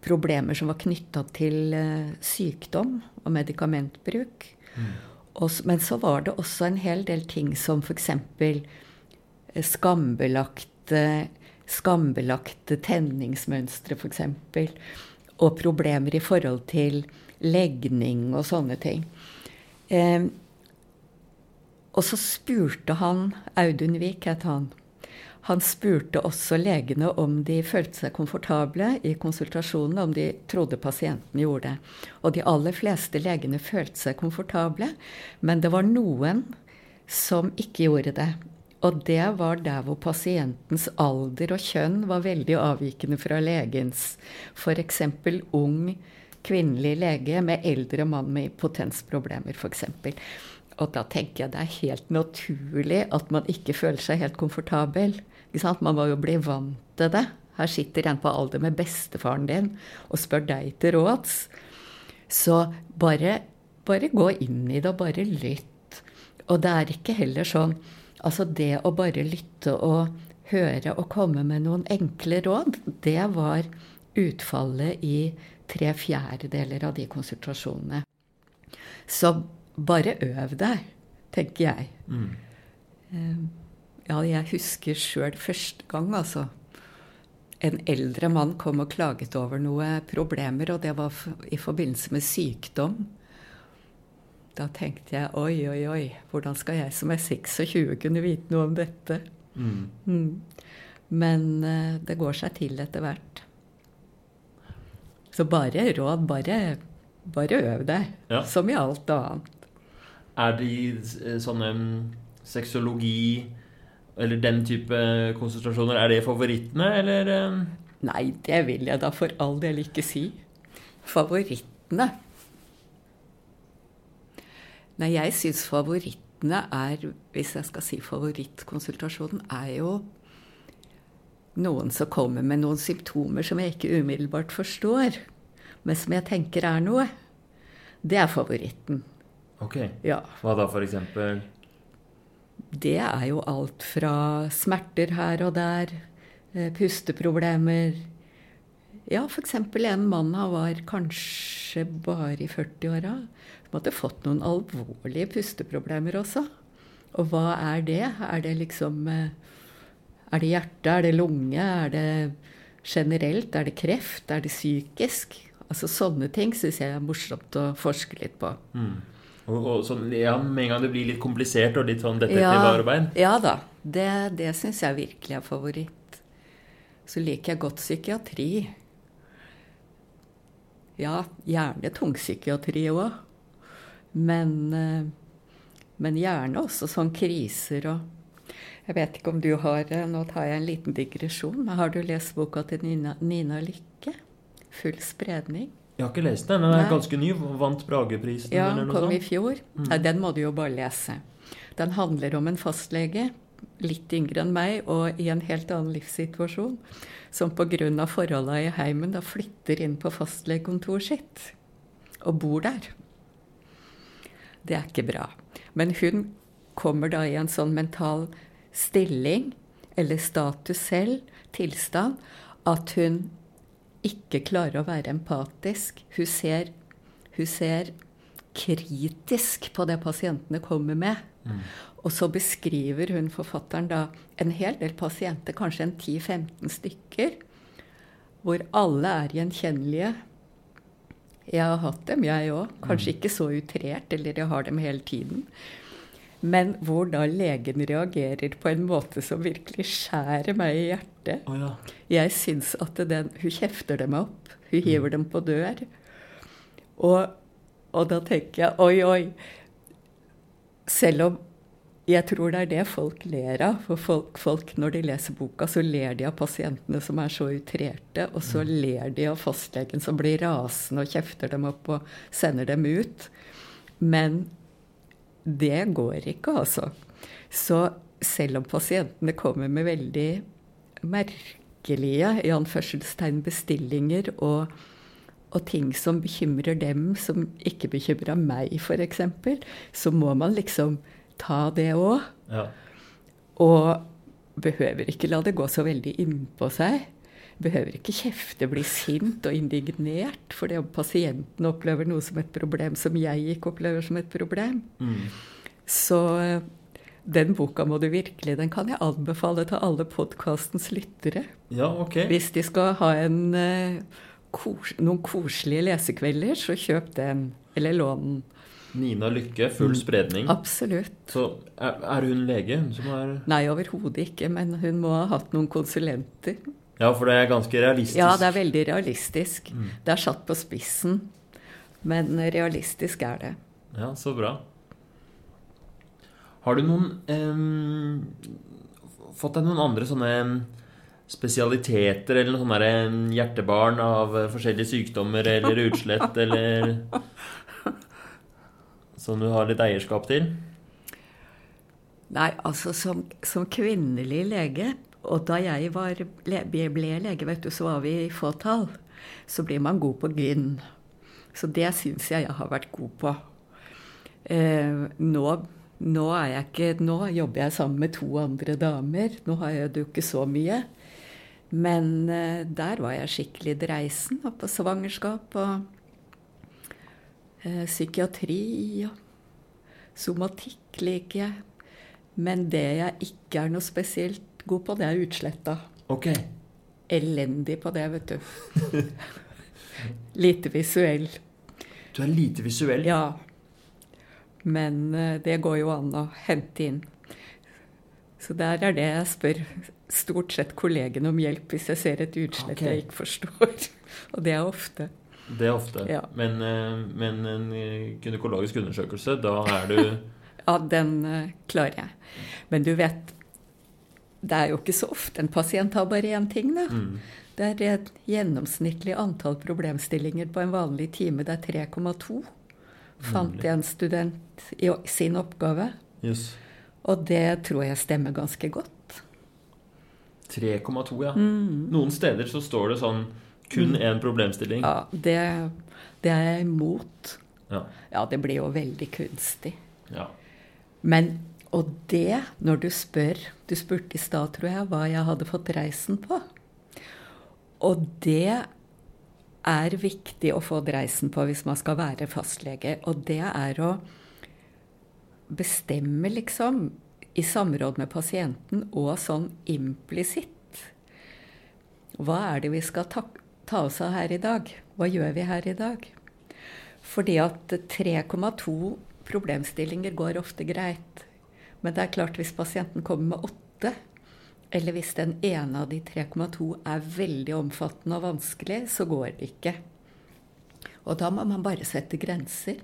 S2: problemer som var knytta til eh, sykdom og medikamentbruk. Og, men så var det også en hel del ting som f.eks. skambelagte, skambelagte tenningsmønstre, f.eks. Og problemer i forhold til legning og sånne ting. Eh, og så spurte han Audun Wiik, het han. Han spurte også legene om de følte seg komfortable i konsultasjonen, om de trodde pasienten gjorde det. Og de aller fleste legene følte seg komfortable, men det var noen som ikke gjorde det. Og det var der hvor pasientens alder og kjønn var veldig avvikende fra legens. F.eks. ung kvinnelig lege med eldre mann med potensproblemer, f.eks. Og da tenker jeg det er helt naturlig at man ikke føler seg helt komfortabel. Man må jo bli vant til det. Her sitter en på alder med bestefaren din og spør deg til råds. Så bare, bare gå inn i det, og bare lytt. Og det er ikke heller sånn Altså det å bare lytte og høre og komme med noen enkle råd, det var utfallet i tre fjerdedeler av de konsultasjonene. Så bare øv deg, tenker jeg. Mm. Ja, jeg husker sjøl første gang, altså. En eldre mann kom og klaget over noen problemer, og det var i forbindelse med sykdom. Da tenkte jeg oi, oi, oi, hvordan skal jeg som er 26 kunne vite noe om dette?
S1: Mm.
S2: Mm. Men uh, det går seg til etter hvert. Så bare råd, bare, bare øv deg.
S1: Ja.
S2: Som i alt annet.
S1: Er de eh, sånne mm, sexologi eller den type konsentrasjoner, er det favorittene, eller eh?
S2: Nei, det vil jeg da for all del ikke si. Favorittene Nei, jeg syns favorittene er, hvis jeg skal si favorittkonsultasjonen, er jo noen som kommer med noen symptomer som jeg ikke umiddelbart forstår, men som jeg tenker er noe. Det er favoritten.
S1: Ok.
S2: Ja.
S1: Hva da, for eksempel?
S2: Det er jo alt fra smerter her og der, eh, pusteproblemer Ja, f.eks. en mann han var kanskje bare i 40-åra, hadde fått noen alvorlige pusteproblemer også. Og hva er det? Er det liksom eh, Er det hjerte? Er det lunge? Er det generelt? Er det kreft? Er det psykisk? Altså Sånne ting syns jeg er morsomt å forske litt på.
S1: Mm. Og, og så, ja, Med en gang det blir litt komplisert og litt sånn detektivarbeid
S2: Ja da. Det, det syns jeg virkelig er favoritt. Så liker jeg godt psykiatri. Ja, gjerne tungpsykiatri òg. Men, eh, men gjerne også sånn kriser og Jeg vet ikke om du har eh, Nå tar jeg en liten digresjon. Men har du lest boka til Nina, Nina Lykke? 'Full spredning'?
S1: Jeg har ikke lest den. Den er
S2: Nei.
S1: ganske ny. Vant Brageprisen
S2: Ja,
S1: eller
S2: den
S1: Ja,
S2: kom i fjor.
S1: Mm.
S2: Nei, den må du jo bare lese. Den handler om en fastlege, litt yngre enn meg, og i en helt annen livssituasjon, som pga. forholda i heimen da flytter inn på fastlegekontoret sitt. Og bor der. Det er ikke bra. Men hun kommer da i en sånn mental stilling, eller status selv, tilstand, at hun ikke klarer å være empatisk. Hun ser, hun ser kritisk på det pasientene kommer med. Og så beskriver hun forfatteren da en hel del pasienter, kanskje en 10-15 stykker, hvor alle er gjenkjennelige. Jeg har hatt dem, jeg òg. Kanskje ikke så utrert, eller jeg har dem hele tiden. Men hvor da legen reagerer på en måte som virkelig skjærer meg i hjertet.
S1: Oh, ja.
S2: Jeg syns at den Hun kjefter dem opp. Hun hiver dem på dør. Og, og da tenker jeg oi, oi. Selv om jeg tror det er det folk ler av. For folk, folk, når de leser boka, så ler de av pasientene som er så utrerte. Og så ler de av fastlegen som blir rasende og kjefter dem opp og sender dem ut. Men det går ikke, altså. Så selv om pasientene kommer med veldig merkelige i anførselstegn bestillinger og, og ting som bekymrer dem, som ikke bekymrer meg, f.eks., så må man liksom ta det òg.
S1: ja.
S2: Og behøver ikke la det gå så veldig innpå seg. Behøver ikke kjefte, bli sint og indignert fordi om pasienten opplever noe som et problem som jeg ikke opplever som et problem.
S1: Mm.
S2: Så eh, den boka må du virkelig Den kan jeg anbefale til alle podkastens lyttere.
S1: ja, ok.
S2: Hvis de skal ha en, uh, kos, noen koselige lesekvelder, så kjøp den. Eller lån den.
S1: Nina Lykke, full spredning.
S2: Absolutt.
S1: Så er, er hun lege, hun som er
S2: Nei, overhodet ikke, men hun må ha hatt noen konsulenter.
S1: Ja, for det er ganske realistisk.
S2: Ja, det er veldig realistisk.
S1: Mm.
S2: Det er satt på spissen, men realistisk er det.
S1: Ja, så bra. Har du noen eh, Fått deg noen andre sånne spesialiteter eller noen sånne hjertebarn av eh, forskjellige sykdommer eller utslett eller Som du har litt eierskap til?
S2: Nei, altså som, som kvinnelig lege, og da jeg var, le- ble lege, vet du, så var vi i fåtall, så blir man god på gyn. Så det syns jeg jeg har vært god på. Eh, nå, nå, ikke, nå jobber jeg sammen med to andre damer. Nå har jeg jo ikke så mye. Men eh, der var jeg skikkelig dreisen. Og på svangerskap og psykiatri og somatikk liker jeg. Men det jeg ikke er noe spesielt god på, det er utsletta.
S1: Ok.
S2: Elendig på det, vet du. Lite visuell.
S1: Du er lite visuell.
S2: Ja. Men eh, det går jo an å hente inn. Så der er det jeg spør stort sett kollegene om hjelp hvis jeg ser et utslett
S1: okay.
S2: jeg ikke forstår. Og det er ofte.
S1: Det er ofte.
S2: Ja.
S1: Men, eh, men en eh, gynekologisk undersøkelse, da er du
S2: Ja, den eh, klarer jeg. Men du vet, det er jo ikke så ofte en pasient har bare én ting, da.
S1: mm.
S2: Det er et gjennomsnittlig antall problemstillinger på en vanlig time. Det er 3,2, fant en student i sin oppgave.
S1: Yes.
S2: Og det tror jeg stemmer ganske godt.
S1: 3,2, ja.
S2: Mm.
S1: Noen steder så står det sånn kun én problemstilling.
S2: Ja, det, det er jeg imot.
S1: Ja.
S2: Ja, det blir jo veldig kunstig.
S1: ja.
S2: Men og det, når du spør Du spurte i stad, tror jeg, hva jeg hadde fått reisen på. Og det er viktig å få dreisen på hvis man skal være fastlege. Og det er å bestemme, liksom, i samråd med pasienten og sånn implisitt. Hva er det vi skal ta, ta oss av her i dag? Hva gjør vi her i dag? Fordi at 3,2 problemstillinger går ofte greit. Men det er klart hvis pasienten kommer med åtte, eller hvis den ene av de 3,2 er veldig omfattende og vanskelig, så går det ikke. Og da må man bare sette grenser.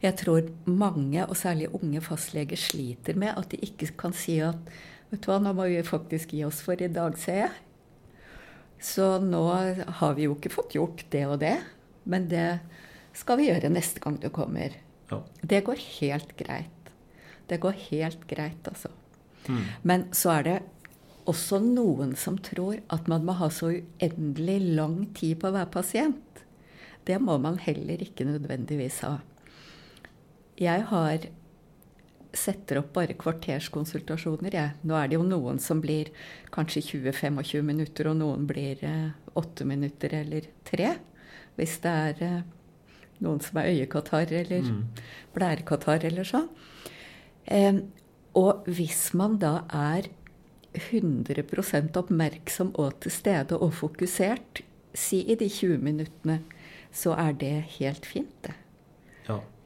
S2: Jeg tror mange, og særlig unge fastleger, sliter med at de ikke kan si at Vet du hva, nå må vi faktisk gi oss for i dag, ser jeg. Så nå har vi jo ikke fått gjort det og det, men det skal vi gjøre neste gang du kommer.
S1: Ja.
S2: Det går helt greit. Det går helt greit, altså.
S1: Mm.
S2: Men så er det også noen som tror at man må ha så uendelig lang tid på hver pasient. Det må man heller ikke nødvendigvis ha. Jeg har setter opp bare kvarterskonsultasjoner, jeg. Nå er det jo noen som blir kanskje 20-25 minutter, og noen blir eh, 8 minutter eller 3. Hvis det er eh, noen som er øyekatarr eller
S1: Mm.
S2: blærekatarr eller sånn. Eh, og hvis man da er 100% oppmerksom og til stede og fokusert, si i de 20 minuttene, så er det helt fint, det.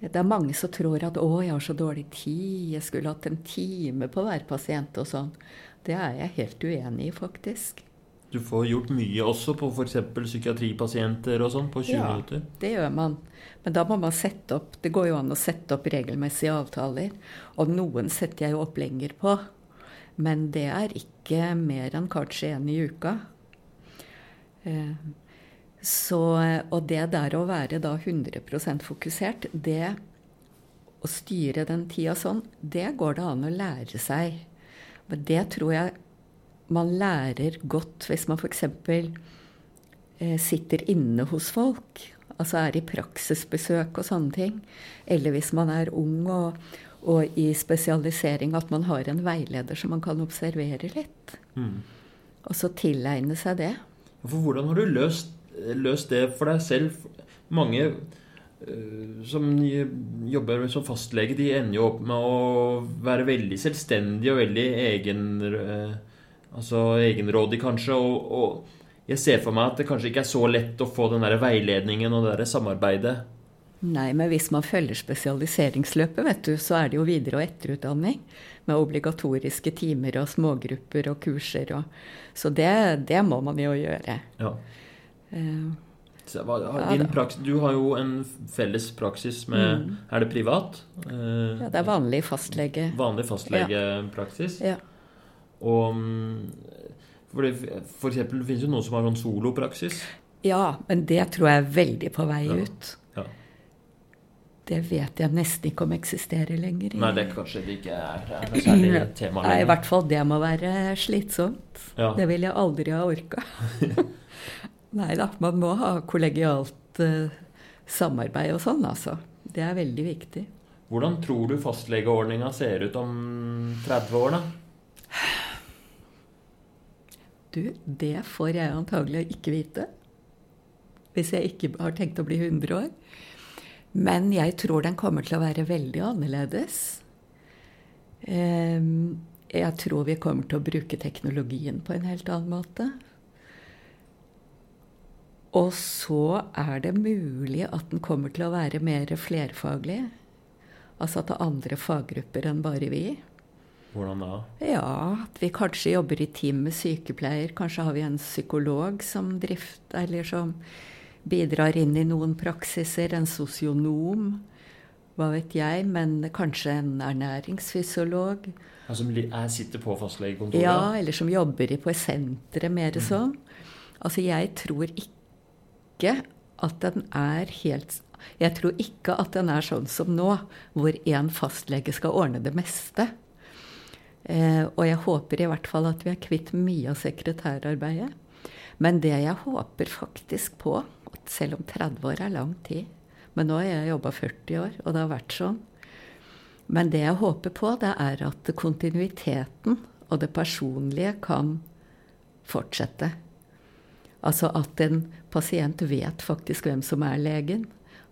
S1: Ja.
S2: Det er mange som tror at 'å, jeg har så dårlig tid, jeg skulle hatt en time på hver pasient' og sånn. Det er jeg helt uenig i, faktisk.
S1: Du får gjort mye også på f.eks. psykiatripasienter og sånn på 20
S2: Ja.
S1: minutter.
S2: Det gjør man. Men da må man sette opp Det går jo an å sette opp regelmessige avtaler. Og noen setter jeg jo opp lenger på. Men det er ikke mer enn kanskje én i uka. Eh, Så, og det der å være da 100% fokusert, det å styre den tida sånn, det går det an å lære seg. Men det tror jeg man lærer godt hvis man f.eks. Eh, sitter inne hos folk. Altså er i praksisbesøk og sånne ting. Eller hvis man er ung og, og i spesialisering, at man har en veileder som man kan observere litt.
S1: Mm.
S2: Og så tilegne seg det.
S1: For hvordan har du løst, løst det for deg selv? Mange eh, som jobber som fastlege, de ender jo opp med å være veldig selvstendige og veldig egen, eh, altså egenrådig, kanskje. Og, og jeg ser for meg at det kanskje ikke er så lett å få den der veiledningen og det der samarbeidet.
S2: Nei, men hvis man følger spesialiseringsløpet, vet du, så er det jo videre- og etterutdanning. Med obligatoriske timer og smågrupper og kurser og Så det, det må man jo gjøre.
S1: Ja.
S2: Eh,
S1: din du har jo en felles praksis med
S2: Mm.
S1: Er det privat? Eh,
S2: ja, det er vanlig fastlege.
S1: Vanlig fastlegepraksis.
S2: Ja.
S1: Og for, det, for eksempel, det finnes jo noen som har sånn solopraksis.
S2: ja, men det tror jeg er veldig på vei
S1: Ja.
S2: ut.
S1: Ja.
S2: Det vet jeg nesten ikke om eksisterer lenger. i-
S1: Nei, det kanskje det ikke er, er særlig tema
S2: Nei, i hvert fall det må være slitsomt.
S1: Ja.
S2: Det vil jeg aldri ha orka. Nei da, man må ha kollegialt eh, samarbeid og sånn, altså. Det er veldig viktig.
S1: Hvordan tror du fastlegeordninga ser ut om 30 år, da?
S2: Du, det får jeg antagelig ikke vite. Hvis jeg ikke har tenkt å bli 100 år. Men jeg tror den kommer til å være veldig annerledes. Ehm, Jeg tror vi kommer til å bruke teknologien på en helt annen måte. Og så er det mulig at den kommer til å være mer flerfaglig. Altså at det er andre faggrupper enn bare vi.
S1: Hvordan da?
S2: Ja, at vi kanskje jobber i team med sykepleier. Kanskje har vi en psykolog som drift, eller som bidrar inn i noen praksiser. En sosionom, hva vet jeg. Men kanskje en ernæringsfysiolog.
S1: Ja, som er, sitter på fastlegekontoret?
S2: Ja, eller som jobber på senteret, mer sånn. Altså, jeg tror ikke at den er helt Jeg tror ikke at den er sånn som nå, hvor én fastlege skal ordne det meste. Eh, og jeg håper i hvert fall at vi er kvitt mye av sekretærarbeidet. Men det jeg håper faktisk på, selv om 30 år er lang tid Men nå har jeg jobba 40 år, og det har vært sånn. Men det jeg håper på, det er at kontinuiteten og det personlige kan fortsette. Altså at en pasient vet faktisk hvem som er legen.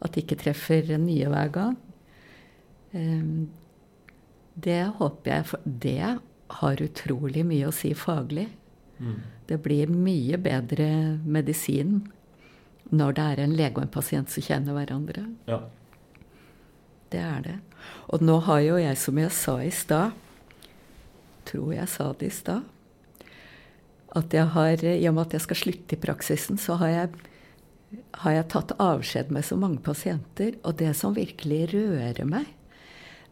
S2: At de ikke treffer nye hver gang. Ehm, Det håper jeg, for det har utrolig mye å si faglig.
S1: Mm.
S2: Det blir mye bedre medisin når det er en lege og en pasient som kjenner hverandre.
S1: Ja.
S2: Det er det. Og nå har jo jeg, som jeg sa i stad Tror jeg sa det i stad. At jeg har, i og med at jeg skal slutte i praksisen, så har jeg har jeg tatt avskjed med så mange pasienter. Og det som virkelig rører meg,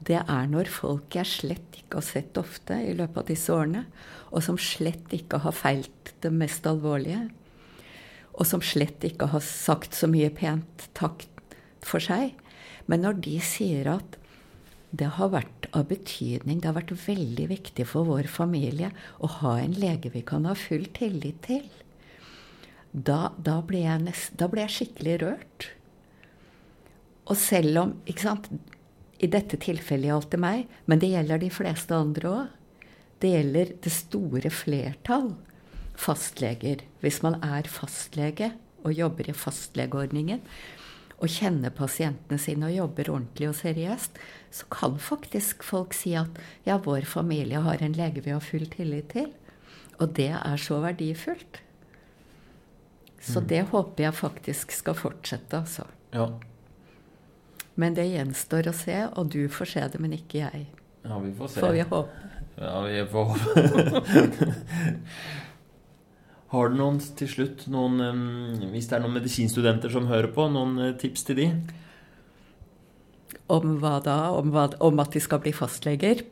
S2: det er når folk jeg slett ikke har sett ofte i løpet av disse årene, og som slett ikke har feilt det mest alvorlige, og som slett ikke har sagt så mye pent takk for seg, men når de sier at det har vært av betydning, det har vært veldig viktig for vår familie å ha en lege vi kan ha full tillit til, da, da, ble, jeg nest, da ble jeg skikkelig rørt. Og selv om ikke sant, I dette tilfellet gjaldt det meg, men det gjelder de fleste andre òg. Det gjelder det store flertall fastleger. Hvis man er fastlege og jobber i fastlegeordningen og kjenner pasientene sine og jobber ordentlig og seriøst, så kan faktisk folk si at ja, vår familie har en lege vi har full tillit til. Og det er så verdifullt. Så mm. det håper jeg faktisk skal fortsette, altså.
S1: Ja.
S2: Men det gjenstår å se, og du får se det, men ikke jeg.
S1: Ja, vi får se.
S2: Får vi håpe.
S1: Ja, vi får håpe. Har du noen til slutt noen, Hvis det er noen medisinstudenter som hører på, noen eh, tips til de?
S2: Om hva da? Om, hva, om at de skal bli fastleger?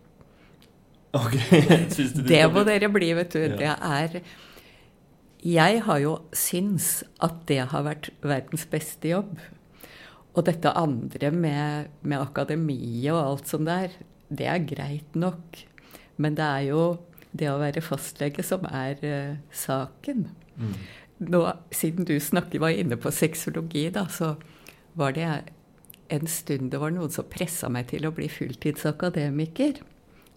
S1: Ok.
S2: Syns du de det må dere bli, vet du. Ja. Det er jeg har jo syns at det har vært verdens beste jobb. Og dette andre med, med akademiet og alt sånt der, det er greit nok. Men det er jo det å være fastlege som er uh, saken. Mm. Nå, siden du snakker, var inne på sexologi, da, så var det en stund det var noen som pressa meg til å bli fulltidsakademiker.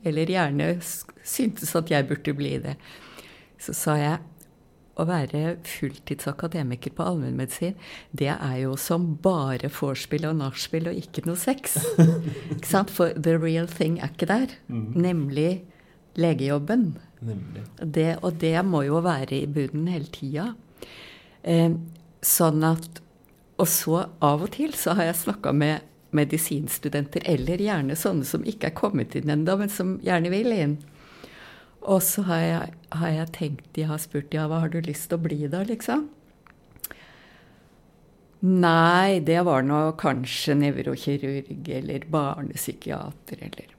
S2: Eller gjerne syntes at jeg burde bli det. Så sa jeg å være fulltidsakademiker på allmennmedisin, det er jo som bare vorspiel og nachspiel og ikke noe sex. ikke sant? For the real thing er ikke der. Mm. Nemlig legejobben. Nemlig. Det, og det må jo være i bunnen hele tida. Eh, sånn at Og så av og til så har jeg snakka med medisinstudenter, eller gjerne sånne som ikke er kommet inn ennå, men som gjerne vil inn. Og så har jeg, har jeg, tenkt De har spurt ja, hva har du lyst til å bli da, liksom? Nei, det var nå kanskje nevrokirurg eller barnepsykiater eller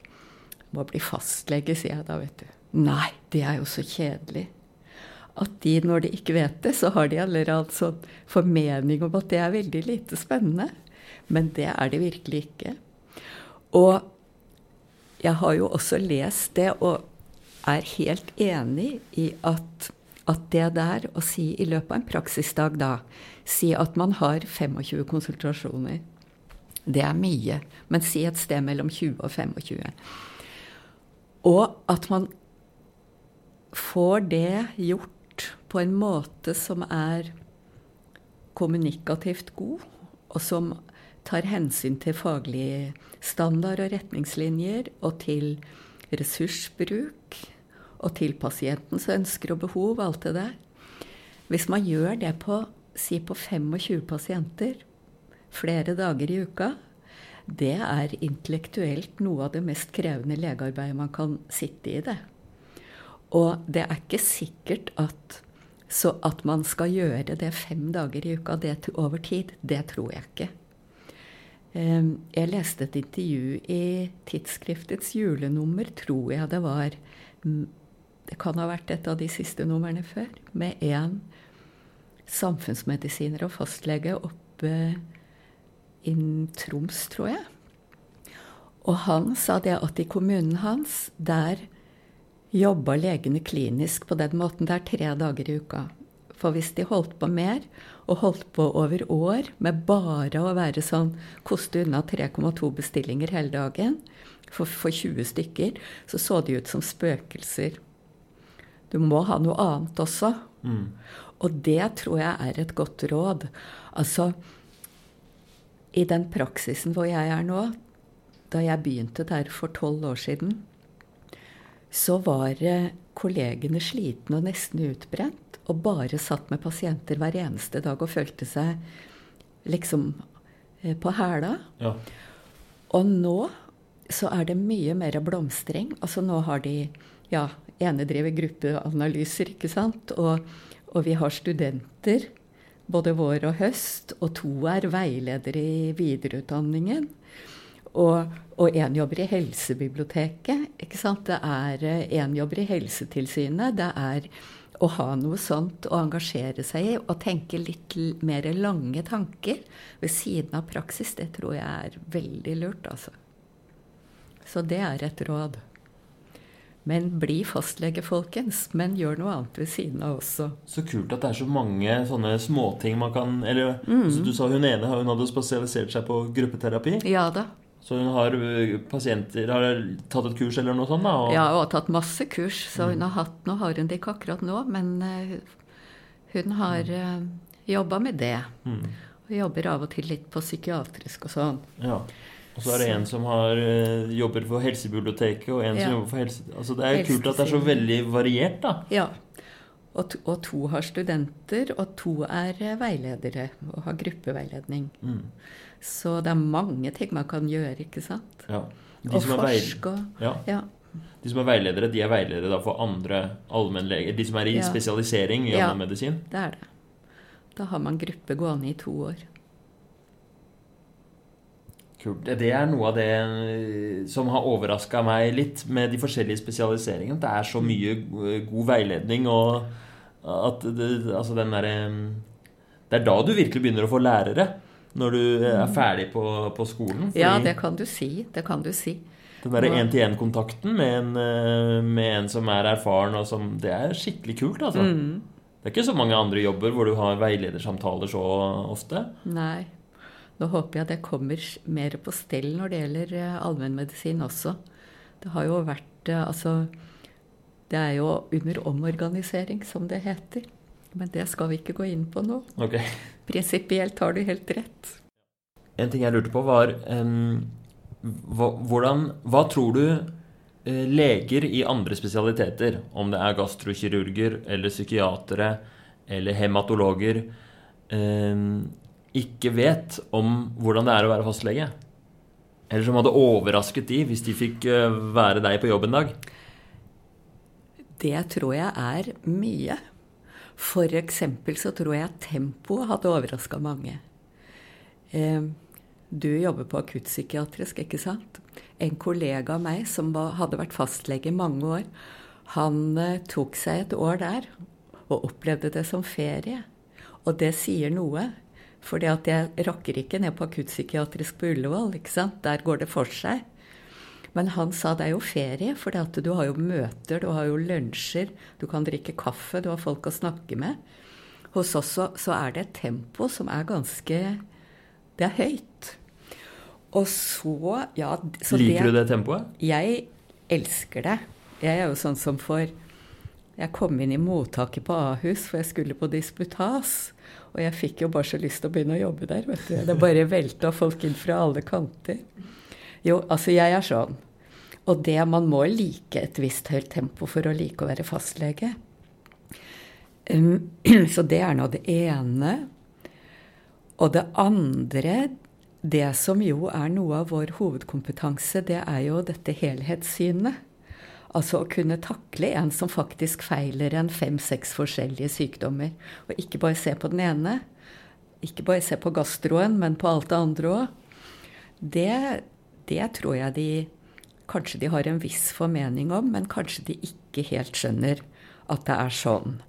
S2: Må bli fastlege, sier jeg da, vet du. Nei, det er jo så kjedelig. At de, når de ikke vet det, så har de allerede sånn formening om at det er veldig lite spennende. Men det er det virkelig ikke. Og jeg har jo også lest det, og er helt enig i at, at det der å si i løpet av en praksisdag da Si at man har 25 konsultasjoner. Det er mye. Men si et sted mellom 20 og 25. Og at man får det gjort på en måte som er kommunikativt god, og som tar hensyn til faglig standard og retningslinjer, og til ressursbruk, og til pasientens ønsker og behov, alt det der. Hvis man gjør det på si på 25 pasienter flere dager i uka, det er intellektuelt noe av det mest krevende legearbeidet man kan sitte i det. Og det er ikke sikkert at, at man skal gjøre det fem dager i uka det over tid. Det tror jeg ikke. Ehm, jeg leste et intervju i tidsskriftets julenummer, tror jeg det var, det kan ha vært et av de siste numrene før, med en samfunnsmedisiner og fastlege oppe i Troms, tror jeg. Og han sa det at i kommunen hans, der jobba legene klinisk på den måten. Det er tre dager i uka. For hvis de holdt på mer, og holdt på over år med bare å være sånn koste unna 3,2 bestillinger hele dagen for, for 20 stykker, så så de ut som spøkelser. Du må ha noe annet også. Mm. Og det tror jeg er et godt råd. Altså I den praksisen hvor jeg er nå, da jeg begynte der for tolv år siden, så var kollegene slitne og nesten utbrent. Og bare satt med pasienter hver eneste dag og følte seg liksom eh, på hæla. Ja. Og nå så er det mye mer blomstring. Altså nå har de ja, ene driver gruppeanalyser, ikke sant. Og, og, vi har studenter både vår og høst, og to er veiledere i videreutdanningen. Og én jobber i Helsebiblioteket. ikke sant? Det er eh, jobber i Helsetilsynet. Det er å ha noe sånt å engasjere seg i og tenke litt mer lange tanker ved siden av praksis, det tror jeg er veldig lurt, altså. Så det er et råd. Men bli fastlege, folkens. Men gjør noe annet ved siden av også.
S1: Så kult at det er så mange sånne småting man kan Eller mm. du sa hun ene hun hadde spesialisert seg på gruppeterapi.
S2: Ja da.
S1: Så hun har øh, pasienter Har tatt et kurs eller noe sånt? da?
S2: Og... Ja, hun har tatt masse kurs. Så hun mm. har hatt Nå har hun det ikke akkurat nå, men uh, hun har mm. jobba med det. Mm. Og jobber av og til litt på psykiatrisk og sånn.
S1: Ja. Og så er det en som har, uh, jobber for Helsebiblioteket, og en ja. som jobber for helse... Altså Det er jo kult at det er så veldig variert, da.
S2: Ja. Og to, og to har studenter, og to er veiledere og har gruppeveiledning. Mm. Så det er mange ting man kan gjøre, ikke sant?
S1: Ja.
S2: og forske og
S1: ja. ja. De som er veiledere, de er veiledere for andre allmennleger? De som er i ja. spesialisering i ja,
S2: det er det. Da har man gruppe gående i to år.
S1: Kult. Det er noe av det eh, som har overraska meg litt med de forskjellige spesialiseringene. Det er så mye god veiledning og at det, altså den derre Det er da du virkelig begynner å få lærere når du er ferdig på, på skolen.
S2: ja, det kan du si. Det kan du si.
S1: Den derre én-til-én-kontakten med, eh, med, en som er erfaren, og som Det er skikkelig kult, altså. Mm. Det er ikke så mange andre jobber hvor du har veiledersamtaler så ofte.
S2: Nei. Nå håper jeg det kommer mer på stell når det gjelder eh, allmennmedisin også. Det har jo vært eh, Altså, det er jo under omorganisering, som det heter. Men det skal vi ikke gå inn på nå.
S1: Okay.
S2: Prinsipielt har du helt rett.
S1: En ting jeg lurte på, var um, hva, hvordan, hva tror du uh, leger i andre spesialiteter, om det er gastrokirurger eller psykiatere eller hematologer, um, ikke vet om hvordan det er å være fastlege? Eller som hadde overrasket de hvis de fikk uh, være deg på jobb en dag?
S2: Det tror jeg er mye. F.eks. så tror jeg tempoet hadde overraska mange. Eh, du jobber på akuttpsykiatrisk, ikke sant? En kollega av meg som hadde vært fastlege i mange år, han eh, tok seg et år der og opplevde det som ferie. Og det sier noe. For jeg rakker ikke ned på akuttpsykiatrisk på Ullevål. ikke sant? Der går det for seg. Men han sa det er jo ferie, for du har jo møter, du har jo lunsjer, du kan drikke kaffe, du har folk å snakke med. Hos oss så, så er det et tempo som er ganske Det er høyt. Og så Ja. Så
S1: Liker det, du det tempoet?
S2: Jeg elsker det. Jeg er jo sånn som for Jeg kom inn i mottaket på Ahus, for jeg skulle på disputas. Og jeg fikk jo bare så lyst til å begynne å jobbe der. vet du. Det bare velta folk inn fra alle kanter. Jo, altså jeg er sånn. Og det man må like et visst høyt tempo for å like å være fastlege. Um, så det er nå det ene. Og det andre, det som jo er noe av vår hovedkompetanse, det er jo dette helhetssynet. Altså å kunne takle en som faktisk feiler en fem-seks forskjellige sykdommer. Og ikke bare se på den ene. Ikke bare se på gastroen, men på alt det andre òg. Det, det tror jeg de kanskje de har en viss formening om, men kanskje de ikke helt skjønner at det er sånn.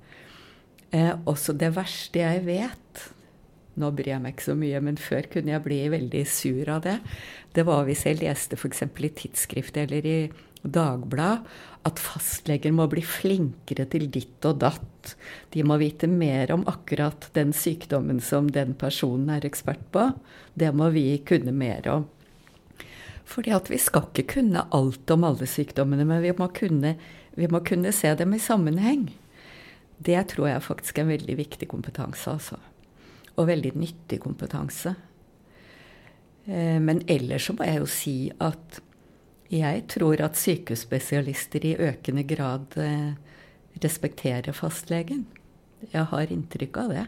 S2: Eh, også det verste jeg vet Nå bryr jeg meg ikke så mye, men før kunne jeg bli veldig sur av det. Det var hvis jeg leste f.eks. i tidsskrift eller i Dagblad at fastleger må bli flinkere til ditt og datt. De må vite mer om akkurat den sykdommen som den personen er ekspert på. Det må vi kunne mer om. Fordi at vi skal ikke kunne alt om alle sykdommene, men vi må kunne, vi må kunne se dem i sammenheng. Det tror jeg faktisk er en veldig viktig kompetanse, altså. Og veldig nyttig kompetanse. Eh, men ellers så må jeg jo si at jeg tror at sykehusspesialister i økende grad eh, respekterer fastlegen. Jeg har inntrykk av det.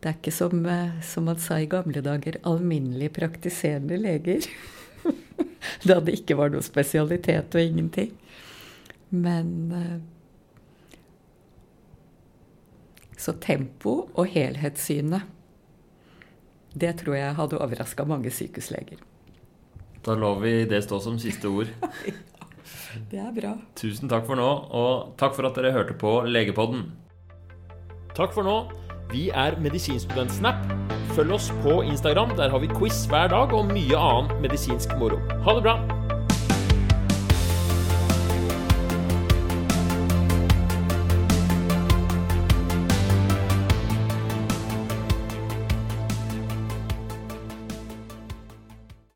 S2: Det er ikke som, eh, som man sa i gamle dager, alminnelig praktiserende leger. da det ikke var noe spesialitet og ingenting. Men uh, Så tempo og helhetssynet, det tror jeg hadde overraska mange sykehusleger.
S1: Da lar vi det stå som siste ord.
S2: Det er bra.
S1: Tusen takk for nå, og takk for at dere hørte på Legepodden. Takk for nå. Vi er Medisinstudentsnap. Følg oss på Instagram. Der har vi quiz hver dag og mye annen medisinsk moro. Ha det bra!